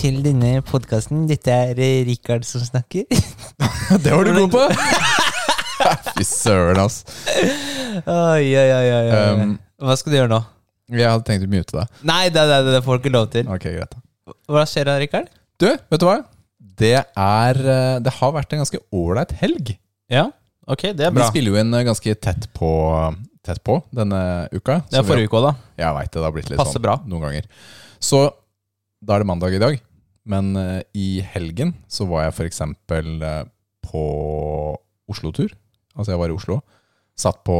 Til denne podkasten. Dette er eh, Rikard som snakker. Det var du god på! Fy søren, ass. Oi, oi, oi, oi, oi. Um, Hva skal du gjøre nå? Jeg hadde tenkt å mute deg. Nei, det, det, det får du ikke lov til. Ok, greit Hva skjer da, Rikard? Du, vet du hva? Det er eh, Det har vært en ganske ålreit helg. Ja, ok, det er bra. Vi spiller jo inn eh, ganske tett på, tett på denne uka. Det er forrige uke òg, da. Jeg veit det, det har blitt litt Passer sånn bra. noen ganger. Så da er det mandag i dag. Men uh, i helgen så var jeg f.eks. Uh, på Oslo-tur. Altså jeg var i Oslo. Satt på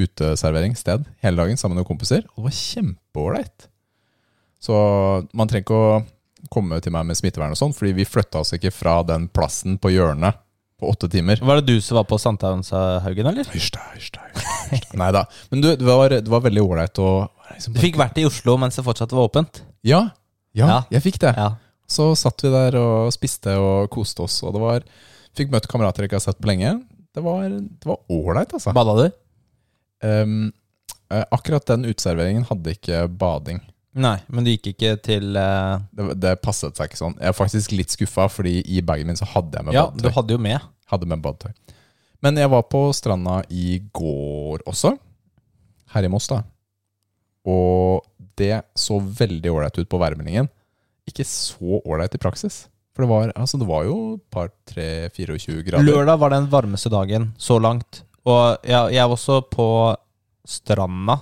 uteserveringssted hele dagen sammen med kompiser. Og det var kjempeålreit. Så man trenger ikke å komme til meg med smittevern og sånn, fordi vi flytta oss ikke fra den plassen på hjørnet på åtte timer. Var det du som var på Sankthanshaugen, eller? Hysj da, hysj. Nei da. Men du, det var, det var veldig ålreit å liksom Du fikk vært i Oslo mens det fortsatt var åpent? Ja, ja, Ja. jeg fikk det. Ja. Så satt vi der og spiste og koste oss, og det var Fikk møtt kamerater jeg ikke har sett på lenge. Det var ålreit, altså. Bada du? Um, akkurat den uteserveringen hadde ikke bading. Nei, men du gikk ikke til uh... Det, det passet seg ikke sånn. Jeg er faktisk litt skuffa, fordi i bagen min så hadde jeg med Ja, du hadde jo med. Hadde med badetøy. Men jeg var på stranda i går også. Her i Moss, da. Og det så veldig ålreit ut på værmeldingen. Ikke så ålreit i praksis. For det var, altså det var jo et par, tre, 24 grader. Lørdag var den varmeste dagen så langt. Og jeg, jeg var også på stranda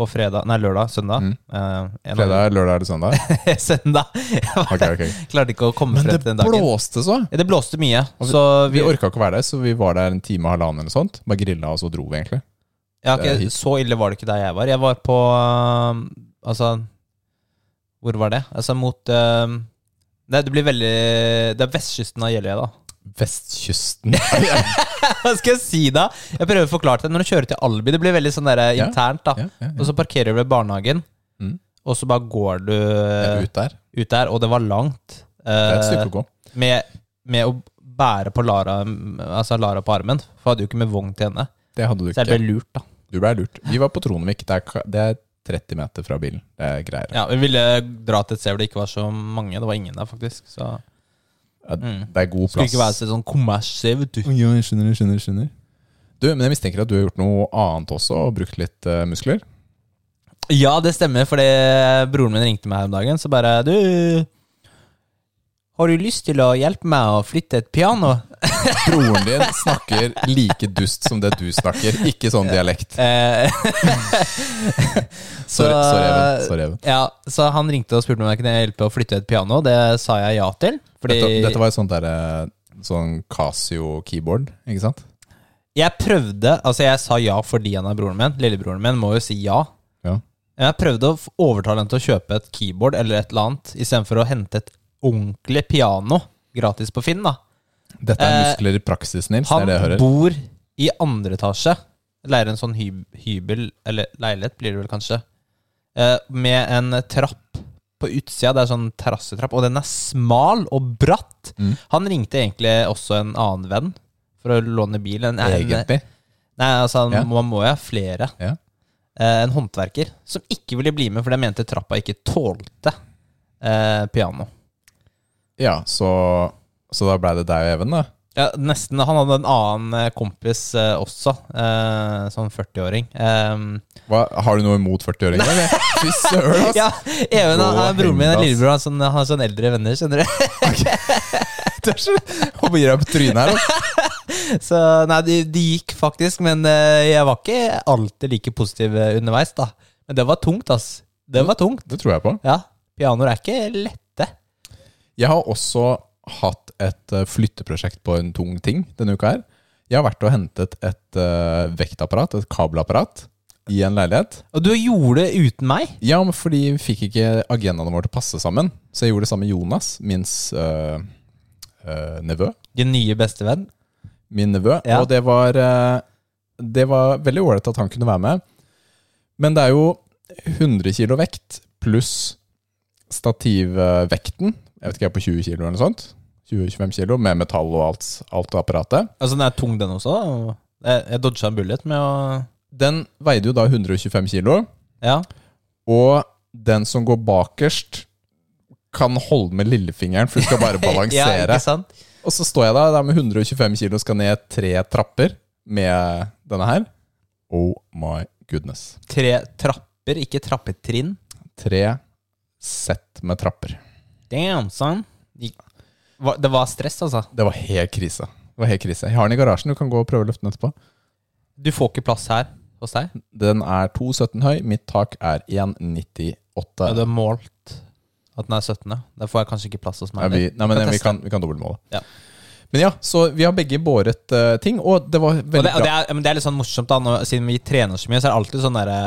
på fredag Nei, lørdag. Søndag. Mm. Eh, Fredag, lørdag eller søndag? søndag. Okay. ok. klarte ikke å komme frem til den dagen. Men det blåste så! Ja, det blåste mye, vi- så Vi vi, orka ikke å være der, så vi var der en time og halvannen eller sånt. Bare grilla, og så dro vi, egentlig. ja, det ok, hit. Så ille var det ikke der jeg var. Jeg var på um, Altså Hvor var det? Altså mot uh, det, det blir veldig Det er vestkysten av Jeløya, da. Vestkysten. Hva skal jeg si, da? Jeg prøver å forklare det. Når du kjører til Albi, det blir veldig sånn der Ja. internt, da. ja, ja, Og så parkerer du ved barnehagen, Mm. og så bare går du ja. ut. Ut der. der, og det var langt. Det er et stykke Eh, å gå. med, med å bære på Lara Altså Lara på armen. For jeg hadde jo ikke med vogn til henne. Det hadde du ikke. Så jeg ble lurt, da. Du ble lurt. Vi var på Tronevik. Det er, det er 30 meter fra bilen. Det er greier. Ja, Vi ville dra til et sted hvor det ikke var så mange. Det var ingen der, faktisk. Så Ja, mm. Det er god plass. Skulle ikke være sånn kommersiv vet du. Ja, jeg skjønner, jeg skjønner, jeg skjønner. Du, men jeg mistenker at du har gjort noe annet også, og brukt litt uh, muskler. Ja, det stemmer, fordi broren min ringte meg her om dagen, så bare Du, har du lyst til å hjelpe meg å flytte et piano? Broren din snakker like dust som det du snakker, ikke sånn dialekt. Eh, så- Sorry, sorry, Even. Ja, så han ringte og spurte om jeg kunne hjelpe å flytte et piano. Det sa jeg ja til. Dette, dette var et sånt derre Sånn Casio-keyboard, ikke sant? jeg prøvde Altså, jeg sa ja fordi han er broren min. Lillebroren min må jo si ja. Ja. Jeg prøvde å overtale ham til å kjøpe et keyboard eller et eller annet, istedenfor å hente et ordentlig piano gratis på Finn. da Dette er Eh, muskler i praksis, Nils. Det Han er det jeg hører. bor i andre etasje. Leier en sånn hyb hybel, eller leilighet blir det vel kanskje, eh, med en trapp på utsida. Det er sånn terrassetrapp, og den er smal og bratt. Mm. Han ringte egentlig også en annen venn for å låne bil. En, en, Egentlig. nei, altså, Ja. man må jo ha flere. Ja. Eh, en håndverker som ikke ville bli med, for de mente trappa ikke tålte eh, piano. Ja, så, så da ble det deg og Even, da? Ja, nesten. Han hadde en annen eh, kompis eh, også, eh, sånn 40-åring. Eh, Hva, har du noe imot 40-åringer? eller? Fy søren, ass! ja, Even, han er og broren min, og ass. lillebror. Han sånn, har sånn eldre venner, skjønner du. Du er så Håper gir deg på trynet her. da. Så nei, det de gikk faktisk, men eh, jeg var ikke alltid like positiv eh, underveis, da. Men det var tungt, ass. Det var tungt. Det tror jeg på. Ja. Pianoer er ikke lette. Jeg har også hatt et eh, flytteprosjekt på en tung ting denne uka her. Jeg har vært og hentet et uh, vektapparat, et kabelapparat, i en leilighet. Og du gjorde det uten meg? Ja, men fordi vi fikk ikke agendaene våre til å passe sammen. Så jeg gjorde det sammen med Jonas, min uh, uh, nevø. Din nye bestevenn? Min nevø. Ja. Og det var, det var veldig ålreit at han kunne være med. Men det er jo 100 kilo vekt pluss stativvekten. Jeg vet ikke, på 20 kilo eller noe sånt. 20-25 kilo med metall og alt, alt apparatet. Altså, den er tung, den også? Jeg, jeg dodga en bullet med å Den veide jo da 125 kilo. Ja. Og den som går bakerst, kan holde med lillefingeren, for du skal bare ja, balansere. ikke sant? og så står jeg da, der med 125 kilo og skal ned tre trapper med denne her. Oh my goodness. Tre trapper, ikke trappetrinn. Tre sett med trapper. Damn, son. Hva- Det var stress, altså. Det var helt krise. Det var helt krise. Jeg har den i garasjen, du kan gå og prøve å løfte den etterpå. Du får ikke plass her hos deg? Den er 2,17 høy, mitt tak er 1,98. Ja, du har målt at den er 17. Da får jeg kanskje ikke plass hos Ja, meg. vi, nei, men Kan vi teste. kan, vi kan dobbeltmåle. Ja. Men ja, så vi har begge båret eh, ting, og det var Og veldig det, og det, bra. er, men det er litt sånn morsomt, da når, siden vi trener så mye, så er det alltid sånn derre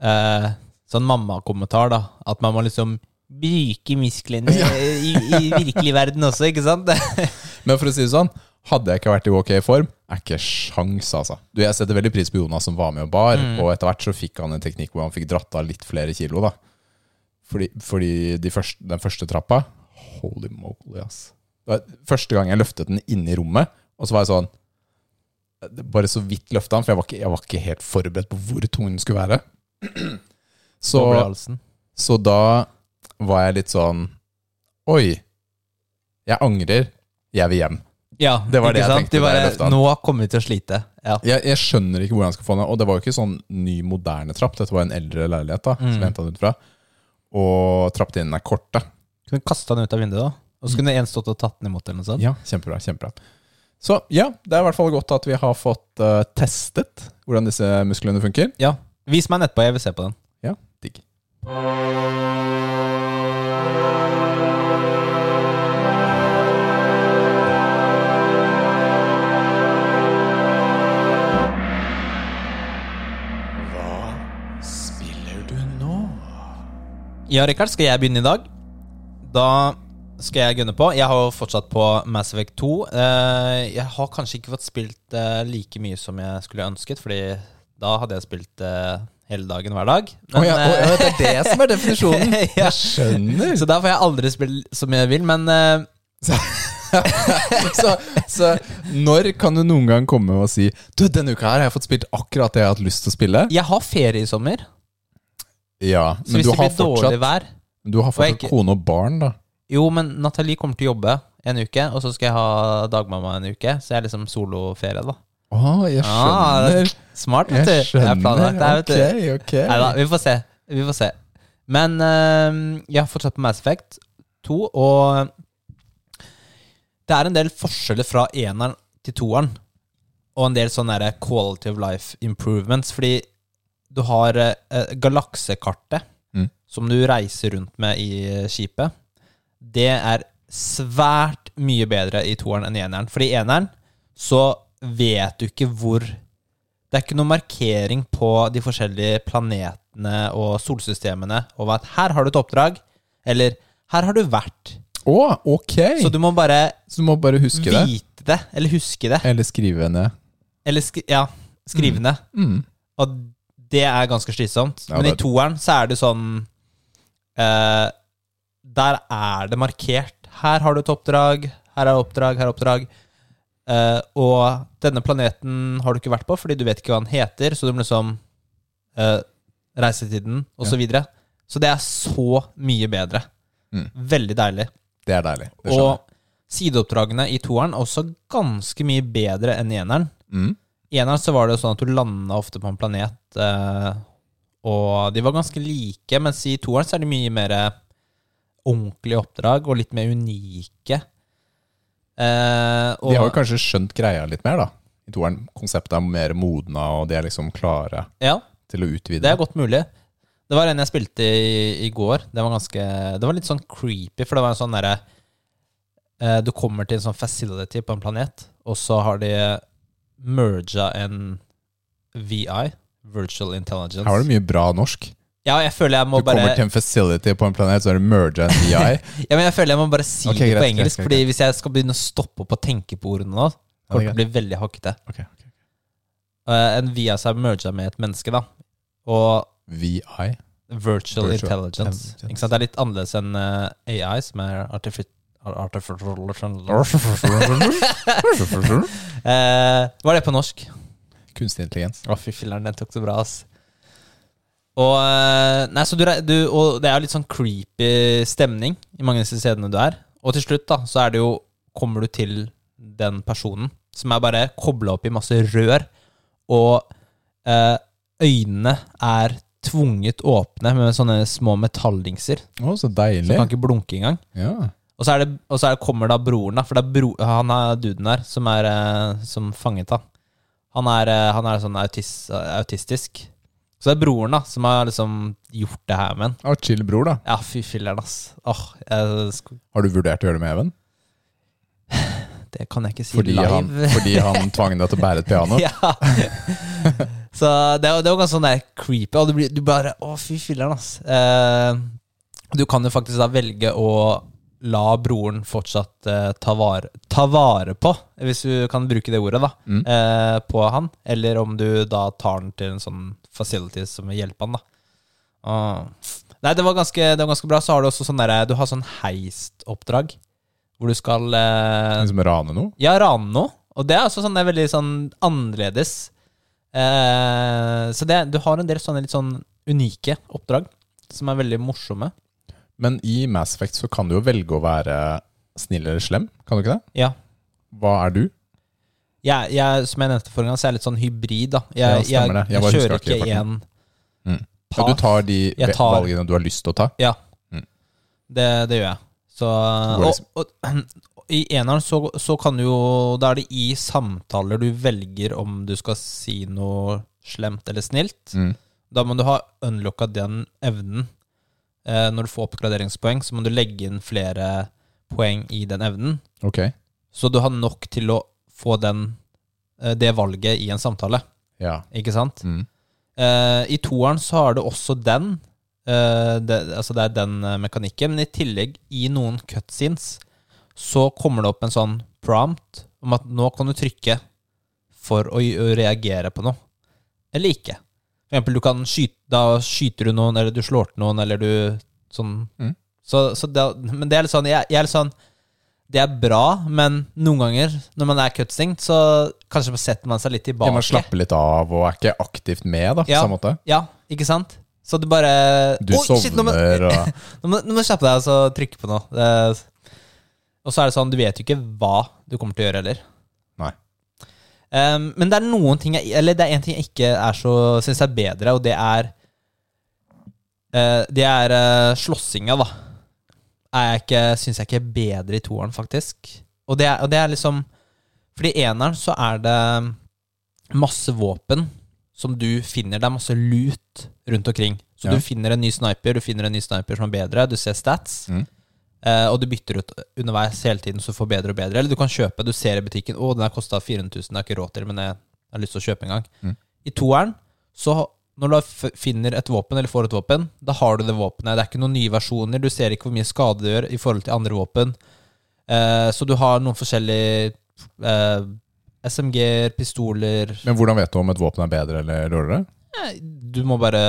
eh, Sånn mammakommentar, da. At man må liksom bruke musklene i, i virkelig verden også, ikke sant? Men for å si det sånn, hadde jeg ikke vært i ok form, er ikke sjans, altså. Du, jeg setter veldig pris på Jonas som var med og bar, Mm. og etter hvert så fikk han en teknikk hvor han fikk dratt av litt flere kilo, da. Fordi, fordi de første, den første trappa Holy moly, ass. Det var første gang jeg løftet den inne i rommet, og så var jeg sånn Bare så vidt løfta den, for jeg var, ikke, jeg var ikke helt forberedt på hvor tung den skulle være. Så, så da var jeg litt sånn Oi, jeg angrer. Jeg vil hjem. Ja, Det var det jeg sant? tenkte bare. Nå kommer vi til å slite. Ja. Jeg, jeg skjønner ikke hvordan jeg skal få den Og det var jo ikke sånn ny, moderne trapp. Dette var en eldre leilighet da Mm. som jeg hentet den ut fra. Og trapptrinnene er korte. Kunne kasta den ut av vinduet, da. Og så kunne en stått og tatt den imot, eller noe sånt. Ja, kjempebra, kjempebra. Så ja, det er i hvert fall godt at vi har fått uh, testet hvordan disse musklene funker. Ja. Vis meg nettpå, jeg vil se på den. Ja, digg. Ja, Rikard, skal jeg begynne i dag? Da skal jeg gunne på. Jeg har jo fortsatt på Mass Effect 2. Eh, Jeg har kanskje ikke fått spilt eh, like mye som jeg skulle ønsket, Fordi da hadde jeg spilt eh, hele dagen hver dag. Å ja, å eh, ja, det er det som er definisjonen! Ja. Jeg skjønner! Så da får jeg aldri spille som jeg vil, men uh... så, så når kan du noen gang komme og si Du, denne uka her har jeg fått spilt akkurat det jeg har hatt lyst til å spille? jeg har ferie i sommer. Ja, Så men hvis du det har blir dårlig fortsatt, vær du har fått fortsatt ikke- kone og barn, da. Jo, men Nathalie kommer til å jobbe en uke, og så skal jeg ha dagmamma en uke. Så jeg er liksom soloferie, da. Å, jeg Ah, skjønner. Smart, vet du. Jeg skjønner. planlagt det her, vet du. Ok, ok. Neida, vi får se. Vi får se. Men eh, jeg har fortsatt på Mass Effect 2, og det er en del forskjeller fra eneren til toeren. Og en del sånne quality of life improvements. Fordi du har eh, galaksekartet Mm. som du reiser rundt med i eh, skipet. Det er svært mye bedre i toeren enn i eneren. For i eneren så vet du ikke hvor det er ikke noen markering på de forskjellige planetene og solsystemene over at her har du et oppdrag, eller her har du vært. Å, ok! Så du må bare Så du må bare huske vite det, eller huske det. Eller skrive ned? Eller skri ja, skrive det. Mm. Og det er ganske slitsomt. Ja, Men i er- toeren så er det sånn eh, Der er det markert. Her har du et oppdrag, her er oppdrag, her er oppdrag. Eh, og denne planeten har du ikke vært på fordi du vet ikke hva den heter, så du må liksom uh, Reisetiden, til den, og så videre. Så det er så mye bedre. Mm. Veldig deilig. Det er deilig. Det. Og sideoppdragene i toeren er også ganske mye bedre enn i eneren. Mm. I eneren så var det jo sånn at du landa ofte på en planet, uh, og de var ganske like, mens i toeren så er de mye mer ordentlige oppdrag, og litt mer unike. Eh, og, De har jo kanskje skjønt greia litt mer, da. I toeren. Konseptet er mer modna, og de er liksom klare Ja, til å utvide. det er godt mulig. Det var en jeg spilte i, i går. Det var ganske Det var litt sånn creepy, for det var en sånn derre eh, Du kommer til en sånn facility på en planet, og så har de merga en VI, Virtual Intelligence. Her var det mye bra norsk. Ja, jeg føler jeg må Du kommer bare til en facility på en planet, så er det merga en DI. Ja, men jeg føler jeg må bare si okay, det greit, på engelsk, greit, greit, Fordi hvis jeg skal begynne å stoppe opp og tenke på ordene nå, kommer det til å bli veldig hakkete. Okay, okay. Uh, en VI er merga med et menneske, da. Og VI. virtual, Virtual intelligence. intelligence. Det er litt annerledes enn uh, AI, som er artific artificial eh, Hva er det på norsk? Kunstig intelligens. Å, fy filler'n, den tok så bra, ass. Og, eh, nei, så du, du, og det er jo litt sånn creepy stemning i mange av disse stedene du er. Og til slutt da, så er det jo Kommer du til den personen som er bare kobla opp i masse rør, og eh, øynene er tvunget åpne med sånne små metalldingser. Oh, så deilig. Så kan ikke blunke engang. Ja. Og så, er det, og så er det, kommer da broren, da. For det er bro, han er duden der som er eh, som fanget han. Han er, eh, han er sånn autis, autistisk. Så det er broren da som har liksom gjort det her med han. Ah, chill bror, da. Ja, fy filler'n, ass. Åh, jeg, sk- Har du vurdert å gjøre det med Even? det kan jeg ikke si Fordi live. han, fordi han tvang deg til å bære et piano? ja. Så det, er- det var ganske sånn der creepy, og du, blir, du bare Å, fy filler'n, ass. Eh, du kan jo faktisk da velge å la broren fortsatt eh, ta, vare, ta vare på, hvis du kan bruke det ordet, da, Mm. eh, på han. Eller om du da tar den til en sånn facility som vil hjelpe han, da. Og, nei, det var, ganske, det var ganske bra. Så har du også sånn derre Du har sånn heistoppdrag, hvor du skal eh, Liksom rane noe? ja, rane noe. Og det er også sånn, det er veldig sånn annerledes. Eh, så det, du har en del sånne litt sånn unike oppdrag som er veldig morsomme. Men i Mass Effect så kan du jo velge å være snill eller slem, kan du ikke det? Ja. Hva er du? Jeg, jeg, som jeg nevnte forrige gang, så er jeg litt sånn hybrid, da. Jeg, Ja. Jeg jeg, kjører ikke én Mm. Ja, du tar de tar- valgene du har lyst til å ta? Ja. Mm. Det, det gjør jeg. Så, og, og, I eneren så, så kan du jo Da er det i samtaler du velger om du skal si noe slemt eller snilt. Mm. Da må du ha unlocka den evnen. Eh, når du får oppgraderingspoeng, så må du legge inn flere poeng i den evnen. Okay. Så du har nok til å få den, eh, det valget i en samtale. Ja. Ikke sant? Mm. Eh, I toeren så har du også den. eh, det, altså det er den mekanikken. Men i tillegg, i noen cutscenes, så kommer det opp en sånn prompt om at nå kan du trykke for å, å reagere på noe. Eller ikke. For eksempel, du kan skyte, da skyter du noen, eller du slår til noen, eller du sånn. Mm. Så, så det, men det er litt sånn jeg, jeg er litt sånn Det er bra, men noen ganger når man er cutscene, så kanskje setter man seg litt tilbake. Ja, man slapper litt av og er ikke aktivt med, da, på Ja. samme måte. Ja, ikke sant? Så du bare Du sovner shit, nå må- og Nå må, du slappe deg og så trykke på noe. Det, og så er det sånn, du vet jo ikke hva du kommer til å gjøre heller. Nei. Um, men det er noen ting jeg, Eller det er en ting jeg ikke er så syns er bedre, og det er uh, Det er uh, slåssinga, da. Er jeg syns jeg ikke er bedre i toeren, faktisk. Og det, er, og det er liksom Fordi i eneren så er det masse våpen som du finner. Det er masse lut rundt omkring. Så Ja. du finner en ny sniper, du finner en ny sniper som er bedre, du ser stats. Mm. Uh, og du bytter ut underveis hele tiden, så du får bedre og bedre. Eller du kan kjøpe, du ser i butikken Å, den har kosta 400 000, det har jeg ikke råd til, men jeg har lyst til å kjøpe en gang. Mm. I toeren, så når du finner et våpen, eller får et våpen, da har du det våpenet. Det er ikke noen nye versjoner, du ser ikke hvor mye skade det gjør i forhold til andre våpen. Eh, så du har noen forskjellige eh, SMG-er, pistoler Men hvordan vet du om et våpen er bedre eller dårligere? Eh, Du må bare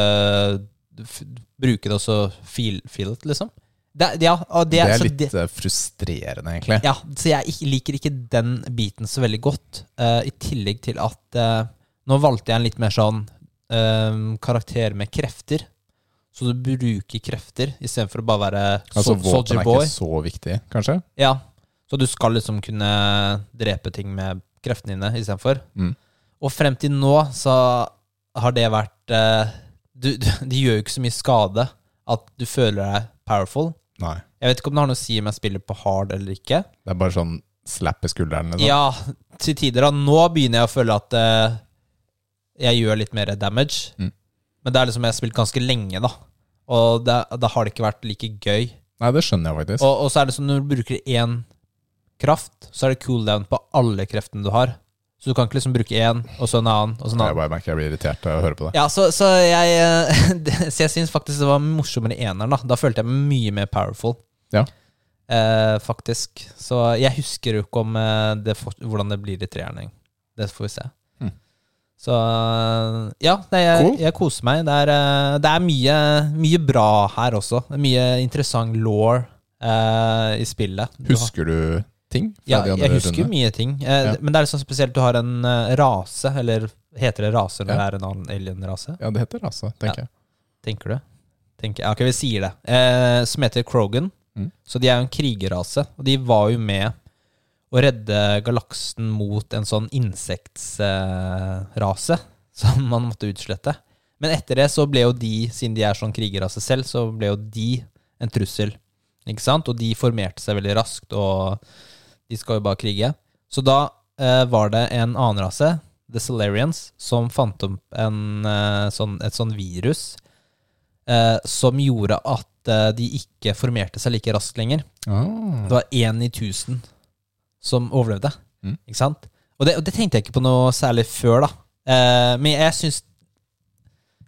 bruke det og så feel, feel it, liksom. Det, ja, det, Det er så litt det, frustrerende, egentlig. ja, så jeg liker ikke den biten så veldig godt. eh, I tillegg til at eh, Nå valgte jeg en litt mer sånn eh, karakter med krefter. Så du bruker krefter istedenfor å bare være Altså sol- Våpen soldier er ikke så viktig, kanskje? Ja, Så du skal liksom kunne drepe ting med kreftene dine istedenfor. Mm. Og frem til nå så har det vært eh, du, du, De gjør jo ikke så mye skade at du føler deg powerful. Nei. Jeg vet ikke om det har noe å si om jeg spiller på hard eller ikke. Det er bare sånn slappe skuldrene? Liksom. Ja, til tider. da Nå begynner jeg å føle at eh, jeg gjør litt mer damage. Mm. Men det er liksom jeg har spilt ganske lenge, da. Og det, da har det ikke vært like gøy. Nei, det skjønner jeg faktisk. Og, og så er det sånn når du bruker én kraft, så er det cooldown på alle kreftene du har. Så du kan ikke liksom bruke én, og så en annen, og så en jeg bare merker jeg blir irritert av å høre på det. Ja, så, så jeg eh, Så jeg syns faktisk det var morsommere i eneren, da. Da følte jeg meg mye mer powerful. Ja. Eh, faktisk. Så jeg husker jo ikke om eh, det, hvordan det blir i treeren. Det får vi se. Så ja, det, jeg, Cool. jeg koser meg. Det er, eh, det er mye, mye bra her også. Det er mye interessant law eh, i spillet. Husker du ting ja, jeg husker rundene? mye ting. Eh, Ja. Men det er sånn spesielt du har en eh, rase, eller heter det rase når Ja. det er en annen alien-rase? Ja, det heter rase, tenker jeg. tenker du? Tenker, ja, ok, vi sier det. Eh, som heter Krogan. Mm. Så de er jo en krigerrase, og de var jo med å redde galaksen mot en sånn insektsrase som man måtte utslette. Men etter det så ble jo de, siden de er sånn krigerrase selv, så ble jo de en trussel. Ikke sant? Og de formerte seg veldig raskt, og de skal jo bare krige. Så da eh, var det en annen rase, The Solarians, som fant opp en, eh, sånn, et sånn virus eh, som gjorde at eh, de ikke formerte seg like raskt lenger. Ah. Det var én i tusen som overlevde. Mm. Ikke sant? Og det, og det tenkte jeg ikke på noe særlig før, da. Eh, men jeg syns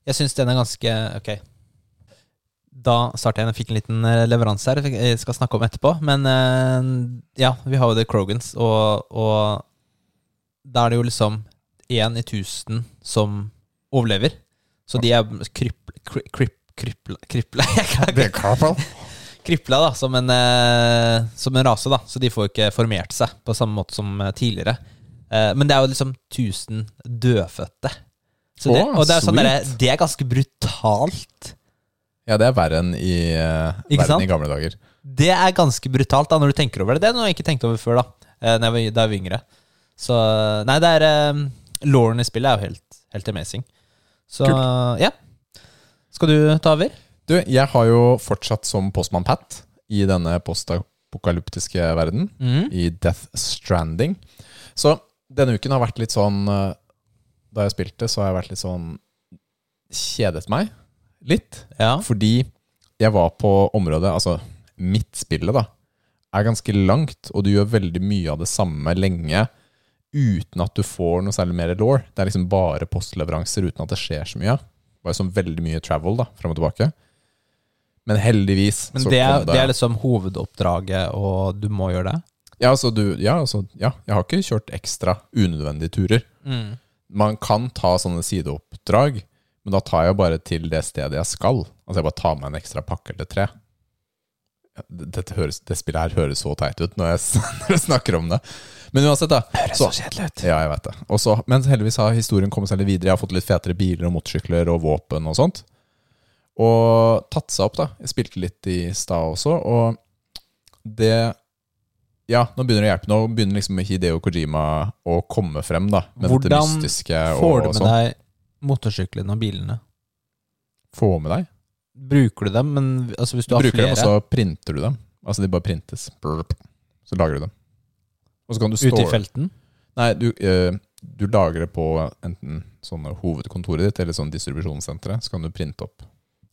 Jeg syns den er ganske Ok. Da starter jeg. Jeg fikk en liten eh, leveranse her. Jeg skal snakke om etterpå. Men eh, ja, vi har jo The Krogans, og, og da er det jo liksom én i tusen som overlever. Så de er kryp, kryp, kryp, krypla, krypla, kripla da, som en, eh, som en rase, da. Så de får ikke formert seg på samme måte som eh, tidligere. Eh, men det er jo liksom 1000 dødfødte. Så det, Å, og det er, sånn sweet. det er ganske brutalt. Ja, det er verre enn i, uh, Ikke verre sant? enn i gamle dager. Det er ganske brutalt da, når du tenker over det. Det er noe jeg ikke tenkte over før, da eh, da jeg var, da jeg var yngre. Så Nei, det er uh, Lauren i spillet er jo helt, helt amazing. Så ja. Skal du ta over? Du, jeg har jo fortsatt som postmann Pat i denne postapokalyptiske verden, Mm. i Death Stranding. Så denne uken har vært litt sånn eh, Da jeg spilte, så har jeg vært litt sånn Kjedet meg litt. Ja. Fordi jeg var på området Altså, midtspillet, da, er ganske langt, og du gjør veldig mye av det samme lenge uten at du får noe særlig mer law. Det er liksom bare postleveranser uten at det skjer så mye. Det var jo sånn veldig mye travel, da, fram og tilbake. Men heldigvis Men så det kom det, det er liksom hovedoppdraget, og du må gjøre det? ja, altså, du, ja, altså, ja, jeg har ikke kjørt ekstra unødvendige turer. Mm. Man kan ta sånne sideoppdrag, men da tar jeg bare til det stedet jeg skal. Altså jeg bare tar med en ekstra pakke eller tre. Dette høres, det spillet her høres så teit ut når jeg, når jeg snakker om det. Men uansett, da. Så, kjedelig ut. ja, jeg vet det. Også, men heldigvis har historien kommet seg litt videre. Jeg har fått litt fetere biler og motorsykler og våpen og sånt. Og tatt seg opp, da. Jeg spilte litt i stad også, og det Ja, nå begynner det å hjelpe. Nå begynner liksom Hideo Kojima å komme frem, da. Med dette Hvordan mystiske og Får du med sånn. deg motorsyklene og bilene? Få med deg. Bruker du dem? Men altså, hvis du, Du har bruker flere dem, og så printer du dem. Altså de bare printes. Så lager du dem. Og så kan du ute i felten Nei, du, eh, du det på enten sånne hovedkontoret ditt eller sånn distribusjonssenteret. Så kan du printe opp.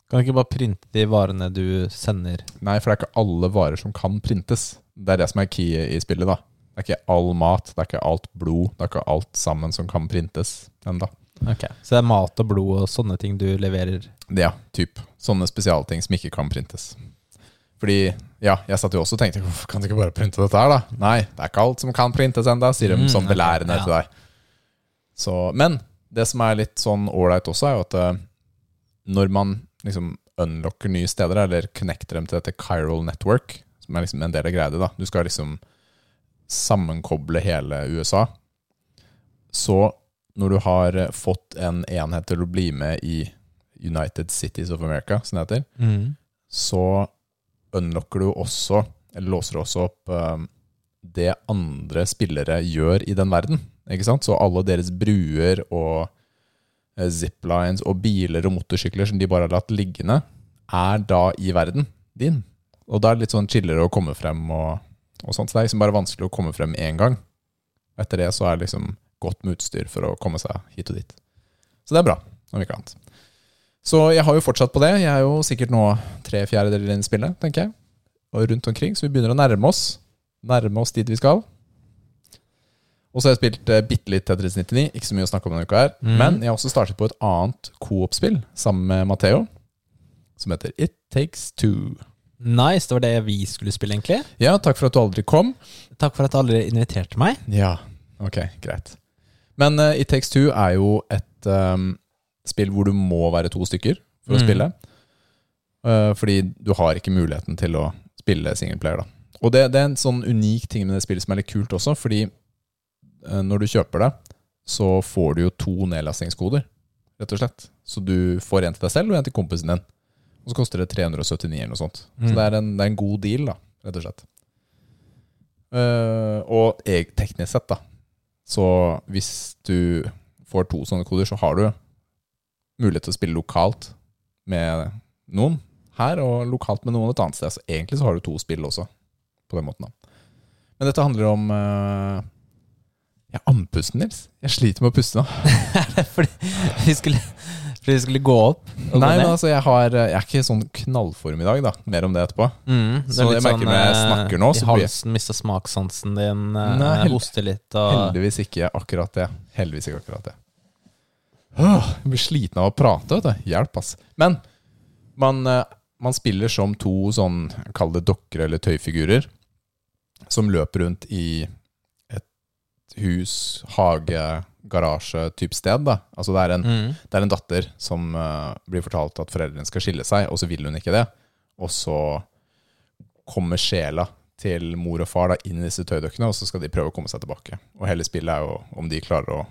Kan du ikke bare printe de varene du sender? Nei, for det er ikke alle varer som kan printes. Det er det som er key i spillet, da. Det er ikke all mat, det er ikke alt blod, det er ikke alt sammen som kan printes enda. Ok, Så det er mat og blod og sånne ting du leverer? Ja, typ. Sånne spesialting som ikke kan printes. Fordi, ja, jeg satt jo også og tenkte Hvorfor kan du ikke bare printe dette her, da? Nei, det er ikke alt som kan printes enda, sier de Mm, sånn belærende ja. til deg. Så, men det som er litt sånn ålreit også, er jo at eh, når man liksom unlocker nye steder, eller connecter dem til dette Chiral Network, som er liksom en del av greia di, Du skal liksom sammenkoble hele USA. Så når du har eh, fått en enhet til å bli med i United Cities of America, som det heter, Mm. så unlocker du også, eller låser du også opp eh, det andre spillere gjør i den verden. Ikke sant? Så alle deres bruer og ziplines og biler og motorsykler som de bare har latt liggende, er da i verden din. Og da er det litt sånn chillere å komme frem og, og sånt. Så det er liksom bare vanskelig å komme frem én gang. Etter det så er det liksom godt med utstyr for å komme seg hit og dit. Så det er bra, om ikke annet. Så jeg har jo fortsatt på det. Jeg er jo sikkert nå tre fjerdedeler inn i spillet, tenker jeg. Og rundt omkring, så vi begynner å nærme oss. Nærme oss dit vi skal. Og så har jeg spilt uh, bitte litt Tetris 99. Ikke så mye å snakke om denne uka her. Mm. Men jeg har også startet på et annet coop-spill sammen med Matheo. Som heter It Takes Two. Nice, det var det vi skulle spille, egentlig. Ja, takk for at du aldri kom. Takk for at du aldri inviterte meg. Ja, ok, greit. Men eh, It Takes Two er jo et ehm, spill hvor du må være to stykker for å Mm. spille. Eh, fordi du har ikke muligheten til å spille singleplayer. da. Og det, det er en sånn unik ting med det spillet som er litt kult også, fordi eh, når du kjøper det, så får du jo to nedlastingskoder. rett og slett. Så du får en til deg selv og en til kompisen din. Og så koster det 379 eller noe sånt. Mm. Så det er, en, det er en god deal, da, rett og slett. Uh, og jeg, teknisk sett, da, så hvis du får to sånne koder, så har du mulighet til å spille lokalt med noen her, og lokalt med noen et annet sted. Så egentlig så har du to spill også, på den måten. da. Men dette handler om uh, Jeg er andpusten, Nils. Jeg sliter med å puste nå. fordi, vi skulle, fordi vi skulle gå opp. og Nei, men altså, jeg, har, jeg er ikke i sånn knallform i dag, da. Mer om det etterpå. Mm, det Så jeg merker når jeg eh, snakker nå, så I blir- halsen mista smakssansen din, eh, Nei, hoster litt og Heldigvis ikke akkurat det. Heldigvis ikke akkurat det. Åh, jeg blir sliten av å prate, vet du. Hjelp, ass. Men man, eh, man spiller som to sånn, kall det dokker eller tøyfigurer, som løper rundt i hus, hage, garasje-type sted. da. Altså det er en, mm. det er en datter som uh, blir fortalt at foreldrene skal skille seg, og så vil hun ikke det. Og så kommer sjela til mor og far da, inn i disse tøydøkkene, og så skal de prøve å komme seg tilbake. Og hele spillet er jo om de klarer å